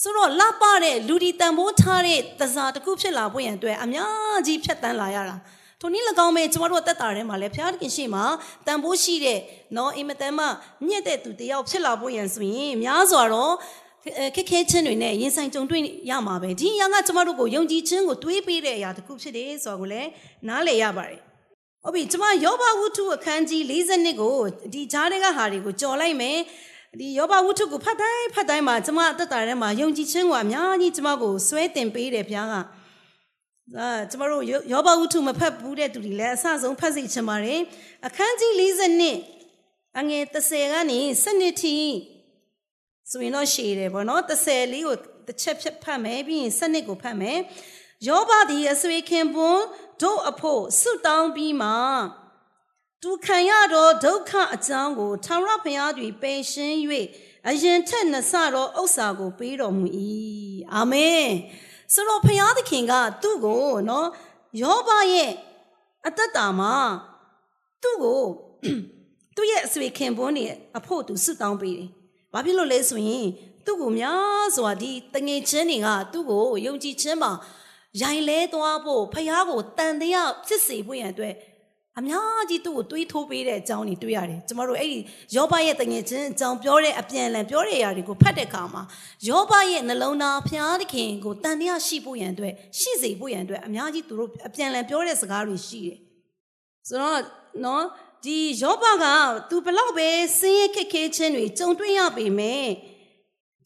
ဆိုတော့လှပတဲ့လူဒီတန်ဖိုးထားတဲ့သစားတစ်ခုဖြစ်လာဖို့ရန်အတွက်အများကြီးဖြတ်တန်းလာရတာထိုနည်း၎င်းပဲကျမတို့တက်တာထဲမှာလည်းဘုရားသခင်ရှိမှတန်ဖိုးရှိတဲ့နော်အင်မတန်မှမြင့်တဲ့သူတယောက်ဖြစ်လာဖို့ရန်ဆိုရင်များစွာတော့ခက်ခဲခြင်းတွေနဲ့ရင်ဆိုင်ကြုံတွေ့ရမှာပဲဒီအရာကကျမတို့ကိုယုံကြည်ခြင်းကိုတွေးပေးတဲ့အရာတစ်ခုဖြစ်တယ်ဆိုတာကိုလည်းနားလည်ရပါတယ်ဟုတ်ပြီကျမယောဘဝုထုအခန်းကြီး42ကိုဒီဂျားတွေကဟာတွေကိုကြော်လိုက်မယ် ဒီယောဘဝုထုကိုဖတ်တိုင်းဖတ်တိုင်းမှာကျမအသက်တာထဲမှာယုံကြည်ခြင်းကိုအများကြီးကျမကိုဆွဲတင်ပေးတယ်ဘုရားကအာကျမတို့ယောဘဝုထုမဖတ်ဘူးတဲ့သူတွေလည်းအဆဆုံးဖတ်စီချင်ပါတယ်အခန်းကြီး42အငယ်30ကနေ7ထိဆိုရင်တော့ရှည်တယ်ပေါ့နော်30လေးကိုတစ်ချက်ဖြတ်ဖတ်မယ်ပြီးရင်7နှစ်ကိုဖတ်မယ်ယောဘသည်အဆွေခင်ပွန်းတို့အဖို့ဆုတောင်းပြီးမှ သူခံရသောဒုက္ခအကြောင်းကိုထာဝရဘုရားသည်ပယ်ရှင်း၍အရင်ထက်နှဆသောဥစ္စာကိုပေးတော်မူ၏အာမင်ဆိုတော့ဘုရားသခင်ကသူ့ကိုနော်ယောဘရဲ့အတ္တတာမှာသူ့ကိုသူ့ရဲ့အဆွေခင်ပွန်းတွေအဖို့သူဆုတောင်းပေးတယ်ဘာဖြစ်လို့လဲဆိုရင်သူ့ကိုများစွာဒီတငယ်ချင်းတွေကသူ့ကိုယုံကြည်ခြင်းမှာရိုင်လဲသွားဖို့ဖះကိုတန်တရားဖြစ်စေဖို့ရန်အတွက် အများကြီးသူ့ကိုတွေးထိုးပေးတဲ့အကြောင်းတွေတွေ့ရတယ်ကျမတို့အဲ့ဒီယောဘရဲ့တငယ်ချင်းအကြောင်းပြောတဲ့အပြန်အလှန်ပြောတဲ့အရာတွေကိုဖတ်တဲ့အခါမှာယောဘရဲ့နှလုံးသားဖျားသခင်ကိုတန်တရားရှိဖို့ရန်အတွက်ရှိစေဖို့ရန်အတွက်အများကြီးသူတို့အပြန်အလှန်ပြောတဲ့စကားတွေရှိတယ်ဆိုတော့နော်ဒီယောဘက तू ဘလောက်ပဲဆင်းရဲခက်ခဲခြင်းတွေကြုံတွေ့ရပေမဲ့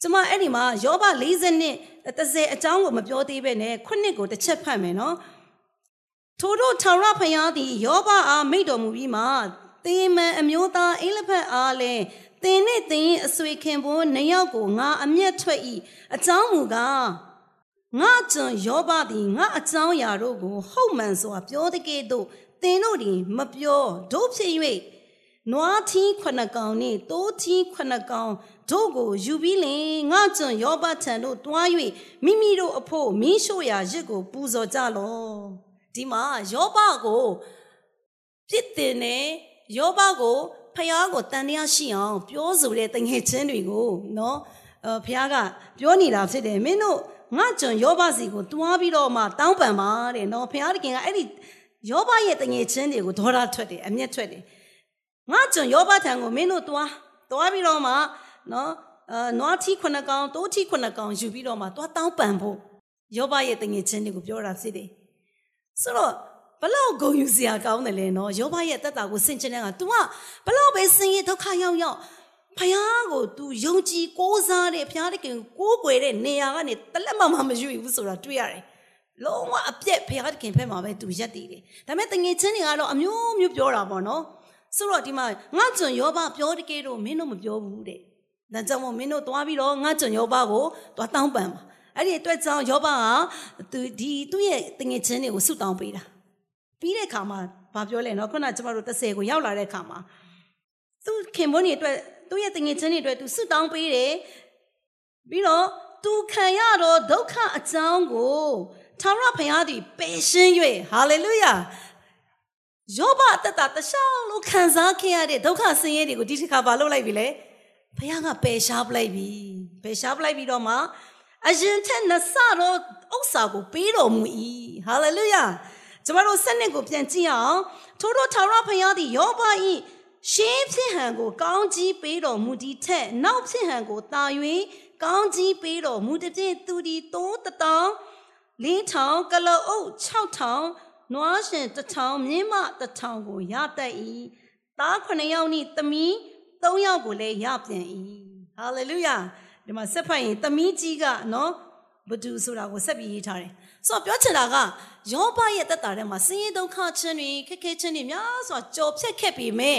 ကျမအဲ့ဒီမှာယောဘ40နှစ်30အကြောင်းကိုမပြောသေးပဲနဲ့ခုနှစ်ကိုတစ်ချက်ဖတ်မယ်နော် ထို့တို့ထာဝရဘုရားသည်ယောဘအားမိတ်တော်မူပြီးမှတင်းမန်အမျိုးသားအိလဖက်အားလည်းတင်းနဲ့တင်းအဆွေခင်ဖို့နှစ်ယောက်ကိုငါအမျက်ထွက်၏အကြောင်းမူကားငါကျွန်ယောဘသည်ငါအကြောင်းအရာတို့ကို ဟုတ်မှန်စွာပြောတဲ့ကဲ့သို့သင်တို့သည်မပြောတို့ဖြစ်၍နွားထီးခုနှစ်ကောင်နှင့်တိုးထီးခုနှစ်ကောင်တို့ကိုယူပြီးလင်ငါကျွန်ယောဘထံတို့တွား၍မိမိတို့အဖို့မင်းရှို့ရာရစ်ကိုပူဇော်ကြလော ဒီမှာယောဘကိုပြစ်တင်နေယောဘကိုဖျားကိုတန်တရားရှိအောင်ပြောဆိုတဲ့တငယ်ချင်းတွေကိုနော်အဖျားကပြောနေတာဖြစ်တယ်မင်းတို့ငါကျွန်ယောဘစီကိုတွားပြီးတော့မှတောင်းပန်ပါတဲ့နော်ဖျားတခင်ကအဲ့ဒီယောဘရဲ့တငယ်ချင်းတွေကိုဒေါရထွက်တယ်အမျက်ထွက်တယ်ငါကျွန်ယောဘထံကိုမင်းတို့တွားတွားပြီးတော့မှနော်အာနွားထီခုနှစ်ကောင်တိုးထီခုနှစ်ကောင်ယူပြီးတော့မှတွားတောင်းပန်ဖို့ယောဘရဲ့တငယ်ချင်းတွေကိုပြောတာဖြစ်တယ် ဆိုတော့ဘလောက်ဂုံယူစရာကောင်းတယ်လဲနော်ယောဘရဲ့တက်တာကိုဆင်ခြင်တဲ့က तू ကဘလောက်ပဲဆင်းရဲဒုက္ခရောက်ရောက်ဖယားကို तू ယုံကြည်ကိုးစားတဲ့ဖယားတခင်ကိုးကွယ်တဲ့နေရာကနေတလက်မှမမယူဘူးဆိုတာတွေ့ရတယ်လုံးဝအပြက်ဖယားတခင်ဖက်မှာပဲ तू ရက်တည်တယ်ဒါပေမဲ့တငယ်ချင်းတွေကတော့အမျိုးမျိုးပြောတာပေါ့နော်ဆိုတော့ဒီမှာငါကျွန်ယောဘပြောတကယ်တော့မင်းတို့မပြောဘူးတဲ့ဒါကြောင့်မို့မင်းတို့သွားပြီးတော့ငါကျွန်ယောဘကိုသွားတောင်းပန်ပါ အဲ့ဒီအတွက်ကြောင့်ယောဘကသူဒီသူ့ရဲ့တငယ်ချင်းတွေကိုဆုတောင်းပေးတာပြီးတဲ့အခါမှာဘာပြောလဲနော်ခုနကျမတို့30ကိုရောက်လာတဲ့အခါမှာသူခင်မွန်းတွေအတွက်သူ့ရဲ့တငယ်ချင်းတွေအတွက်သူဆုတောင်းပေးတယ်ပြီးတော့သူခံရတော့ဒုက္ခအကြောင်းကိုထာဝရဘုရားသည်ပယ်ရှင်း၍ဟာလေလုယာယောဘတတတရှောင်းလို့ခံစားခဲ့ရတဲ့ဒုက္ခဆင်းရဲတွေကိုဒီတစ်ခါဘာလုပ်လိုက်ပြီလဲဘုရားကပယ်ရှားပလိုက်ပြီပယ်ရှားပလိုက်ပြီးတော့မှ အရင်ထက်နှဆတော့ဥစ္စာကိုပေးတော်မူ၏ဟာလေလုယာကျမတို့စနစ်ကိုပြန်ကြည့်အောင်ထို့သောထာဝရဘုရားသည်ယောဘ၏ရှင်းဖြစ်ဟန်ကို ကောင်းကြီးပေးတော်မူသည့်ထက်နောက်ဖြစ်ဟန်ကိုတာ၍ကောင်းကြီးပေးတော်မူသည်ဖြင့်သူသည်တိုးတတောင်လေးထောင်ကလောအုပ်6ထောင်နွားရှင်တစ်ထောင်မြင်းမတစ်ထောင်ကိုရတတ်၏သား9ယောက်နှင့်သမီး3ယောက်ကိုလည်းရပြန်၏ဟာလေလုယာ ဒီမှာဆက်ဖတ်ရင်သမီးကြီးကနော်ဘဒူဆိုတာကိုဆက်ပြီးရေးထားတယ်ဆိုတော့ပြောချင်တာကယောဘရဲ့တက်တာထဲမှာဆင်းရဲဒုက္ခချင်းတွေခက်ခဲချင်းတွေများစွာကြော်ဖြတ်ခဲ့ပြီမဲ့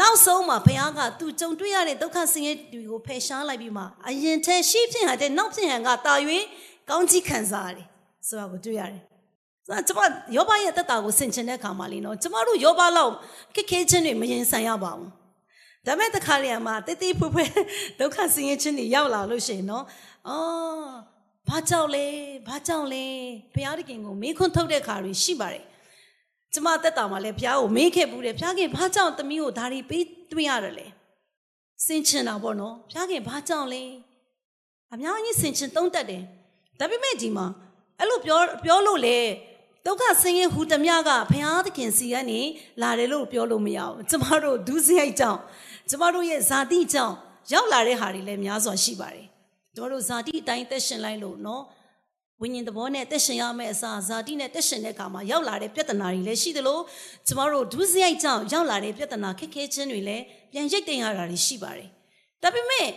နောက်ဆုံးမှာဘုရားကသူကြုံတွေ့ရတဲ့ဒုက္ခဆင်းရဲတွေကိုဖယ်ရှားလိုက်ပြီးမှအရင်ထဲရှိဖြစ်ဟန်တဲ့နောက်ဖြစ်ဟန်ကတာ၍ကောင်းကြီးခံစားရတယ်ဆိုတာကိုတွေ့ရတယ်ဆိုတော့ကျွန်မယောဘရဲ့တက်တာကိုဆင်ခြင်တဲ့အခါမှာလीနော်ကျွန်မတို့ယောဘလောက်ခက်ခဲချင်းတွေမရင်ဆိုင်ရပါဘူး ဒါမဲ့တခါလေမှာတိတိဖွယ်ဖွယ်ဒုက္ခဆင်းရဲခြင်းတွေရောက်လာလို့ရှိရင်နော်အော်ဘာကြောင့်လဲဘာကြောင့်လဲဘုရားတခင်ကိုမေးခွန်းထုတ်တဲ့ခါတွေရှိပါတယ်ကျမတက်တာမှာလည်းဘုရားကိုမေးခဲ့ဘူးတယ်ဘုရားခင်ဘာကြောင့်သမီးကိုဒါတွေပေးတွေ့ရတယ်လဲစင်ချင်တာပေါ့နော်ဘုရားခင်ဘာကြောင့်လဲအများကြီးစင်ချင်တုံးတက်တယ်ဒါပေမဲ့ဒီမှာအဲ့လိုပြောပြောလို့လေ ဒုက္ခဆင်းရဲဟူသမျှကဘုရားသခင်စီကနေလာတယ်လို့ပြောလို့မရဘူးကျမတို့ဒုစရိုက်ကြောင့်ကျမတို့ရဲ့ဇာတိကြောင့်ရောက်လာတဲ့ဟာတွေလည်းများစွာရှိပါတယ်ကျမတို့ဇာတိအတိုင်းသက်ရှင်လိုက်လို့နော်ဝိညာဉ်သဘောနဲ့တက်ရှင်ရမယ့်အစားဇာတိနဲ့တက်ရှင်တဲ့အခါမှာရောက်လာတဲ့ပြဿနာတွေလည်းရှိသလိုကျမတို့ဒုစရိုက်ကြောင့်ရောက်လာတဲ့ပြဿနာခက်ခဲခြင်းတွေလည်းပြန်ရိတ်တင်ရတာတွေရှိပါတယ်ဒါပေမဲ့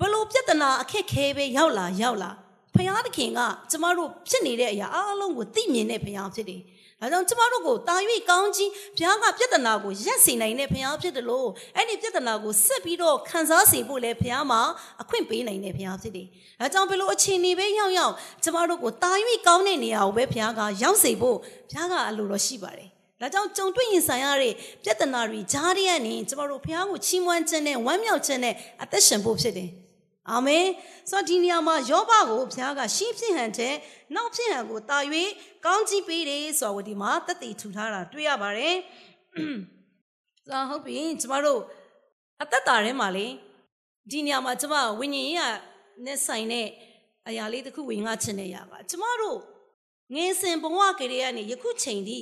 ဘလို့ပြဿနာအခက်ခဲပဲရောက်လာရောက်လာ ဖယားသခင်ကကျမတို့ဖြစ်နေတဲ့အရာအလုံးကိုသိမြင်တဲ့ဖယားဖြစ်တယ်။ဒါကြောင့်ကျမတို့ကိုတာ၍ကောင်းကြီးဘုရားကပြဿနာကိုရက်စေနိုင်တဲ့ဘုရားဖြစ်တယ်လို့အဲ့ဒီပြဿနာကိုဆက်ပြီးတော့ခံစားစေဖို့လည်းဘုရားမှာအခွင့်ပေးနိုင်တဲ့ဘုရားဖြစ်တယ်။ဒါကြောင့်ဘယ်လိုအခြေအနေပဲရောက်ရောက်ကျမတို့ကိုတာ၍ကောင်းတဲ့နေရာကိုပဲဘုရားကရောက်စေဖို့ဘုရားကအလိုတော်ရှိပါတယ်။ဒါကြောင့်ကြုံတွေ့ရင်ဆိုင်ရတဲ့ပြဿနာတွေကြားရတဲ့နေကျမတို့ဘုရားကိုချီးမွမ်းခြင်းနဲ့ဝမ်းမြောက်ခြင်းနဲ့အသက်ရှင်ဖို့ဖြစ်တယ်။ အာမင်ဆိုတော့ဒီနေရာမှာယောဘကိုဘုရားကရှင်းဖြစ်ဟန်တဲ့နောက်ဖြစ်ဟန်ကိုတာ၍ကောင်းကြီးပေးတယ်ဆိုတော့ဒီမှာတက်တည်ထူထားတာတွေ့ရပါတယ်ဆိုတော့ဟုတ်ပြီကျမတို့အသက်တာထဲမှာလေဒီနေရာမှာကျမဝိညာဉ်ရေးကနဲ့ဆိုင်တဲ့အရာလေးတစ်ခုဝင်ငါချင်နေရပါကျမတို့ငင်းစင်ဘဝကလေးကနေယခုချိန်ထိ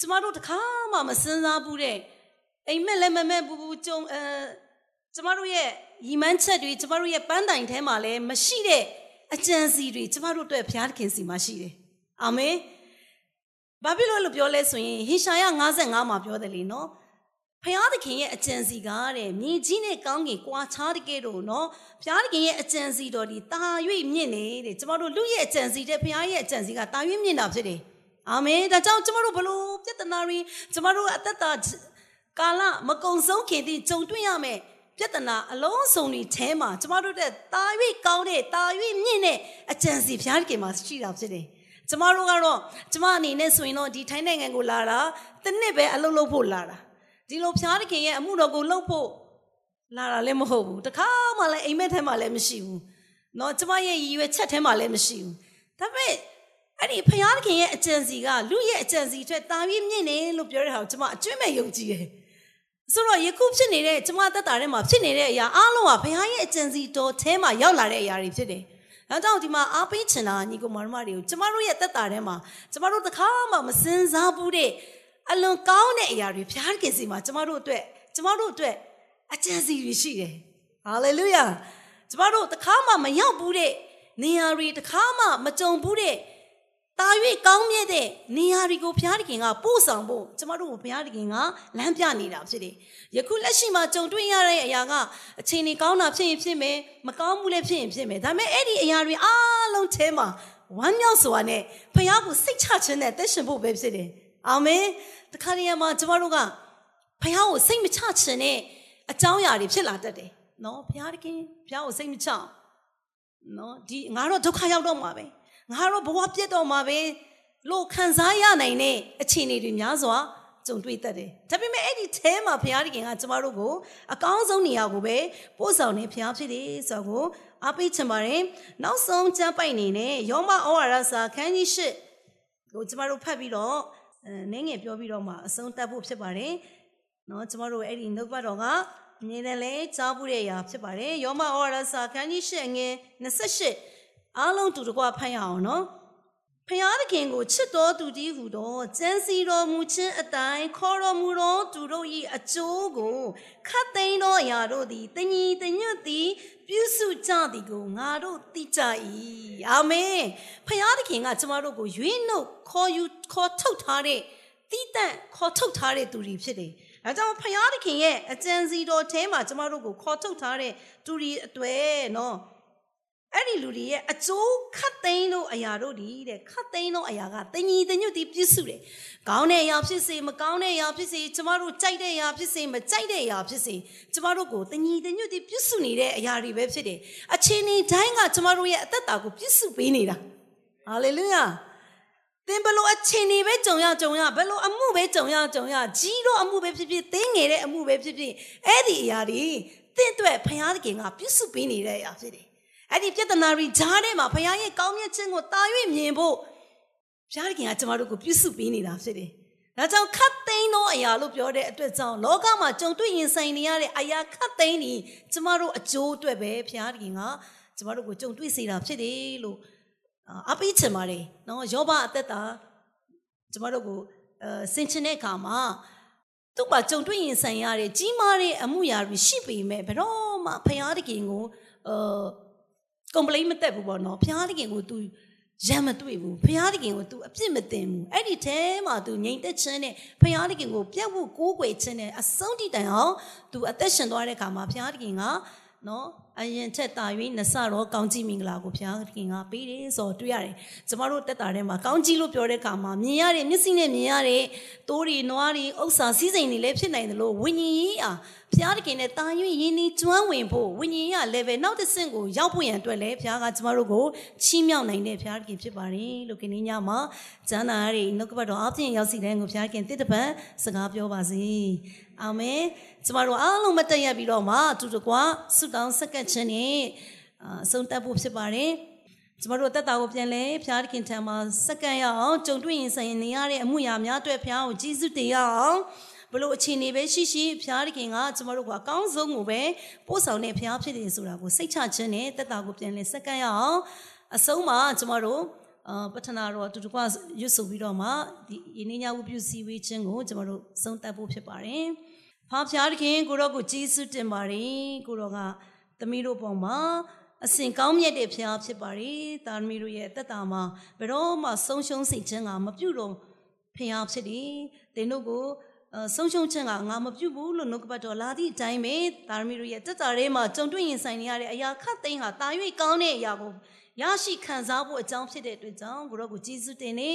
ကျမတို့တခါမှမစင်စားဘူးတဲ့အိမ်မက်လည်းမမက်ဘူးဘူးကြုံအဲကျမတို့ရဲ့ ရီမန်းချက်တွေကျမတို့ရဲ့ပန်းတိုင်ထဲမှာလည်းမရှိတဲ့အကြံစီတွေကျမတို့အတွက်ဘုရားသခင်စီမှာရှိတယ်။အာမင်။ဘာဖြစ်လို့လို့ပြောလဲဆိုရင်ဟေရှာယ55မှာပြောတယ်လीနော်။ဘုရားသခင်ရဲ့အကြံစီကတဲ့မြေကြီးနဲ့ကောင်းကင်ကွာခြားတကယ်တော့နော်။ဘုရားသခင်ရဲ့အကြံစီတော်ဒီတာ၍မြင့်နေတဲ့ကျမတို့လူရဲ့အကြံစီတဲ့ဘုရားရဲ့အကြံစီကတာ၍မြင့်တာဖြစ်တယ်။အာမင်။ဒါကြောင့်ကျမတို့ဘလို့ပြဿနာတွေကျမတို့အသက်တာကာလမကုံဆုံးခင်တည်းကြုံတွေ့ရမယ်။ ပြဿနာအလုံးစုံတွေထဲမှာကျမတို့တဲ့တာ၍ကောင်းတဲ့တာ၍မြင့်တဲ့အကြံစီဘုရားခင်မှာရှိတာဖြစ်တယ်။ကျမတို့ကတော့ကျမအနေနဲ့ဆိုရင်တော့ဒီထိုင်းနိုင်ငံကိုလာတာတစ်နှစ်ပဲအလုပ်လုပ်ဖို့လာတာ။ဒီလိုဘုရားခင်ရဲ့အမှုတော်ကိုလုပ်ဖို့လာတာလည်းမဟုတ်ဘူး။တခါမှလည်းအိမ်မက်ထဲမှာလည်းမရှိဘူး။နော်ကျမရဲ့ရည်ရွယ်ချက်ထဲမှာလည်းမရှိဘူး။ဒါပေမဲ့အဲ့ဒီဘုရားခင်ရဲ့အကြံစီကလူရဲ့အကြံစီအတွက်တာ၍မြင့်တယ်လို့ပြောတဲ့ဟာကိုကျမအကျွင့်မဲ့ယုံကြည်တယ်။ ဆိုတော့ယခုဖြစ်နေတဲ့ကျမသက်တာထဲမှာဖြစ်နေတဲ့အရာအားလုံးကဘုရားရဲ့အကြံစီတော်ထဲမှာရောက်လာတဲ့အရာတွေဖြစ်တယ်။အဲကြောင့်ဒီမှာအားပေးချင်တာညီကိုမောင်မတွေကိုကျမတို့ရဲ့သက်တာထဲမှာကျမတို့တခါမှမစင်စားဘူးတဲ့အလွန်ကောင်းတဲ့အရာတွေဘုရားခင်စီမှာကျမတို့အတွက်ကျမတို့အတွက်အကြံစီတွေရှိတယ်။ဟာလေလုယာ။ကျမတို့တခါမှမရောက်ဘူးတဲ့နေရာတွေတခါမှမကြုံဘူးတဲ့ တာ၍ကောင်းမြတ်တဲ့နေရာတွေကိုဘုရားသခင်ကပို့ဆောင်ဖို့ကျမတို့ကိုဘုရားသခင်ကလမ်းပြနေတာဖြစ်တယ်။ယခုလက်ရှိမှာကြုံတွေ့ရတဲ့အရာကအချိန်ကြီးကောင်းတာဖြစ်ရင်ဖြစ်မယ်မကောင်းဘူးလည်းဖြစ်ရင်ဖြစ်မယ်။ဒါပေမဲ့အဲ့ဒီအရာတွေအားလုံးထဲမှာဝမ်းမြောက်စွာနဲ့ဘုရားကိုစိတ်ချခြင်းနဲ့သက်ရှင်ဖို့ပဲဖြစ်တယ်။အာမင်။တခါတည်းမှာကျမတို့ကဘုရားကိုစိတ်မချခြင်းနဲ့အကြောင်းအရာတွေဖြစ်လာတတ်တယ်။နော်ဘုရားသခင်ဘုရားကိုစိတ်မချနော်ဒီငါတော့ဒုက္ခရောက်တော့မှာပဲ။ ငါတော့ဘဝပြတ်တော့မှာပဲလို့ခံစားရနိုင်တဲ့အခြေအနေတွေများစွာကြုံတွေ့တတ်တယ်။ဒါပေမဲ့အဲ့ဒီအဲမှာဘုရားသခင်ကကျမတို့ကိုအကောင်းဆုံးနေရာကိုပဲပို့ဆောင်နေဘုရားဖြစ်တယ်ဆိုတော့အားပေးချင်ပါတယ်။နောက်ဆုံးကျမ်းပိုက်နေနဲ့ယောမဩဝါဒစာခန်းကြီး၈ကိုကျမတို့ဖတ်ပြီးတော့အဲနင်းငယ်ပြောပြီးတော့မှအဆုံးတတ်ဖို့ဖြစ်ပါတယ်။နော်ကျမတို့အဲ့ဒီနှုတ်ပတ်တော်ကအမြင်နဲ့လဲကြားဖို့ရရာဖြစ်ပါတယ်။ယောမဩဝါဒစာခန်းကြီး၈ငယ်28 အားလုံးတူတကွဖတ်ရအောင်နော်ဖျားသခင်ကိုချစ်တော်သူတည်းဟူသောကျမ်းစီတော်မူခြင်းအတိုင်းခေါ်တော်မူသောသူတို့၏အကျိုးကိုခတ်သိမ်းသောအရာတို့သည်တညီတညွတ်သည်ပြုစုကြသည်ကိုငါတို့သိကြ၏အာမင်ဖခင်သခင်ကကျမတို့ကိုရွေးနှုတ်ခေါ်ယူခေါ်ထုတ်ထားတဲ့တိတန့်ခေါ်ထုတ်ထားတဲ့သူတွေဖြစ်တယ်အဲကြောင့်ဖခင်သခင်ရဲ့အကြံစီတော်ထဲမှာကျမတို့ကိုခေါ်ထုတ်ထားတဲ့သူတွေအတွေ့နော် အဲ့ဒီလူတွေရဲ့အကျိုးခတ်သိမ်းလို့အရာတို့ဒီတဲ့ခတ်သိမ်းလို့အရာကတညီတညွတ်ဒီပြည့်စုတယ်။ကောင်းတဲ့အရာဖြစ်စေမကောင်းတဲ့အရာဖြစ်စေကျမတို့ကြိုက်တဲ့အရာဖြစ်စေမကြိုက်တဲ့အရာဖြစ်စေကျမတို့ကိုတညီတညွတ်ဒီပြည့်စုနေတဲ့အရာတွေပဲဖြစ်တယ်။အချိန်ဒီတိုင်းကကျမတို့ရဲ့အသက်တာကိုပြည့်စုပေးနေတာ။ဟာလေလုယာ။သင်ဘလို့အချိန်တွေပဲကြုံရကြုံရဘလို့အမှုပဲကြုံရကြုံရကြီးတော့အမှုပဲဖြစ်ဖြစ်သိငယ်တဲ့အမှုပဲဖြစ်ဖြစ်အဲ့ဒီအရာတွေသင်အတွက်ဖခင်ကပြည့်စုပေးနေတဲ့အရာဖြစ်တယ် အဲ့ဒီပြဿနာတွေဂျားထဲမှာဘုရားရဲ့ကောင်းမြတ်ခြင်းကိုတာ၍မြင်ဖို့ဘုရားခင်ကကျမတို့ကိုပြုစုပေးနေတာဖြစ်တယ်။ဒါကြောင့်ခတ်သိမ်းသောအရာလို့ပြောတဲ့အတွက်ကြောင့်လောကမှာကြုံတွေ့ရင်ဆိုင်နေရတဲ့အရာခတ်သိမ်းနေကျမတို့အကျိုးအတွက်ပဲဘုရားခင်ကကျမတို့ကိုကြုံတွေ့စေတာဖြစ်တယ်လို့အပိချင်ပါတယ်နော်ယောဘအသက်တာကျမတို့ကိုအဲဆင်ချင်တဲ့အခါမှာသူ့မှာကြုံတွေ့ရင်ဆိုင်ရတဲ့ကြီးမားတဲ့အမှုရာတွေရှိပေမဲ့ဘယ်တော့မှဘုရားတခင်ကိုအာ ကွန်ပလိမတက်ဘူးပေါ့နော်ဘုရားသခင်ကို तू ရမ်းမတွေ့ဘူးဘုရားသခင်ကို तू အပြစ်မတင်ဘူးအဲ့ဒီထဲမှာ तू ငြိမ်သက်ခြင်းနဲ့ဘုရားသခင်ကိုပြတ်ဖို့ကိုးကွယ်ခြင်းနဲ့အဆုံးထိတိုင်အောင် तू အသက်ရှင်သွားတဲ့အခါမှာဘုရားသခင်ကနော် အရင်ထက်တာ၍နဆတော့ကောင်းကြီးမင်္ဂလာကိုဘုရားခင်ကပေးတယ်ဆိုတော့တွေ့ရတယ်ကျမတို့တက်တာထဲမှာကောင်းကြီးလို့ပြောတဲ့အခါမှာမြင်ရတဲ့မျက်စိနဲ့မြင်ရတဲ့တိုးတွေနွားတွေဥစ္စာစည်းစိမ်တွေလည်းဖြစ်နိုင်တယ်လို့ဝိညာဉ်ရေးအားဘုရားတခင်နဲ့တာ၍ယင်းဤကျွမ်းဝင်ဖို့ဝိညာဉ်ရေး level နောက်တစ်ဆင့်ကိုရောက်ဖို့ရန်အတွက်လည်းဘုရားကကျမတို့ကိုချီးမြှောက်နိုင်တဲ့ဘုရားတခင်ဖြစ်ပါတယ်လို့ကိနေညမှာကျမ်းစာတွေနှုတ်ကပတ်တော်အပြင်ရောက်စီတဲ့ကိုဘုရားခင်တစ်တပံစကားပြောပါစေအာမင်ကျမတို့အားလုံးမတက်ရပြီးတော့မှတူတကွာဆုတောင်းဆက်ကပ်ခြင်းနဲ့အဆုံးတက်ဖို့ဖြစ်ပါတယ်ကျမတို့တက်တာကိုပြန်လဲဖျားခင်ထံမှာစက္ကန့်ရအောင်ကြုံတွေ့ရင်ဆိုင်နေရတဲ့အမှုရာများအတွက်ဖျားကိုကြီးစုတင်ရအောင်ဘလို့အခြေအနေပဲရှိရှိဖျားခင်ကကျမတို့ကအကောင်းဆုံးကိုပဲပို့ဆောင်တဲ့ဖျားဖြစ်တယ်ဆိုတာကိုစိတ်ချခြင်းနဲ့တက်တာကိုပြန်လဲစက္ကန့်ရအောင်အဆုံးမှာကျမတို့အာပထနာတော့တူတကွရွတ်ဆိုပြီးတော့မှဒီယင်းညဝပြုစည်းဝေးခြင်းကိုကျမတို့ဆုံးသက်ဖို့ဖြစ်ပါတယ်။ဖားဖျားခင်ကိုတော့ကိုကျေးဇူးတင်ပါတယ်ကိုတော့က သမီးတို့ပေါ်မှာအစဉ်ကောင်းမြတ်တဲ့ဖျားဖြစ်ပါတယ်တာသမီးတို့ရဲ့တက်တာမှာဘယ်တော့မှဆုံးရှုံးစိတ်ခြင်းကမပြုတ်တော့ဖျားဖြစ်တယ်တင်တို့ကိုဆုံးရှုံးခြင်းကငါမပြုတ်ဘူးလို့နှုတ်ကပတ်တော်လာသည့်အတိုင်းပဲတာသမီးတို့ရဲ့တက်တာထဲမှာကြုံတွေ့ရင်ဆိုင်နေရတဲ့အရာခတ်သိမ်းဟာတာ၍ကောင်းတဲ့အရာကို ရရှိခံစားဖို့အကြောင်းဖြစ်တဲ့အတွက်ကြောင့်ကိုရောကိုကျေးဇူးတင်နေ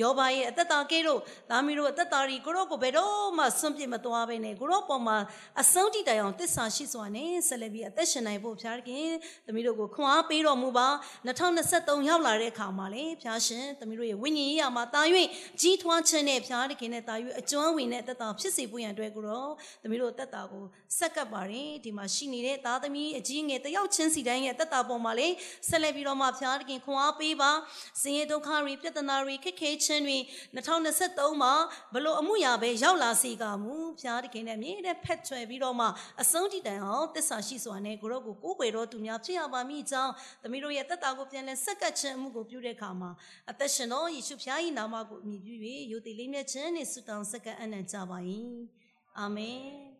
ယောဘရဲ့အသက်တာကဲတို့သားမီးတို့အသက်တာတွေကိုရောကိုဘယ်တော့မှဆွန့်ပစ်မသွားဘဲနဲ့ကိုရောပေါ်မှာအဆုံးထိတိုင်အောင်တစ္ဆာရှိစွာနဲ့ဆက်လက်ပြီးအသက်ရှင်နိုင်ဖို့ဖျားခင်သမီးတို့ကိုခွန်အားပေးတော်မူပါ2023ရောက်လာတဲ့အခါမှာလေဖျားရှင်သမီးတို့ရဲ့ဝိညာဉ်ရေးရာမှာတာ၍ကြီးထွားခြင်းနဲ့ဖျားခင်နဲ့တာ၍အကျွမ်းဝင်တဲ့အသက်တာဖြစ်စေဖို့ရန်အတွက်ကိုရောသမီးတို့အသက်တာကိုဆက်ကပ်ပါတယ်ဒီမှာရှိနေတဲ့သားသမီးအကြီးငယ်တယောက်ချင်းစီတိုင်းရဲ့အသက်တာပေါ်မှာလေဆက်လက်ပြီးတော့မှဖျားခင်ခွန်အားပေးပါစင်ရဒုက္ခတွေပြဿနာတွေခက်ခဲခြင်းတွေ2023မှာဘလို့အမှုရာပဲရောက်လာစေကမူဖျားခင်နဲ့မြဲတဲ့ဖက်ချွယ်ပြီးတော့မှအဆုံးထိတိုင်အောင်တစ္ဆာရှိစွာနဲ့ကိုရောကိုကိုးကွယ်တော်သူများဖြစ်ရပါမိကြောင်းသမီးတို့ရဲ့သက်တာကိုပြန်လဲဆက်ကပ်ခြင်းအမှုကိုပြုတဲ့အခါမှာအသက်ရှင်တော်ယေရှုဖျား၏နာမကိုအမိပြု၍ယုတ်တိလေးမြတ်ခြင်းနဲ့ဆုတောင်းဆက်ကပ်အနံ့ကြပါ၏အာမင်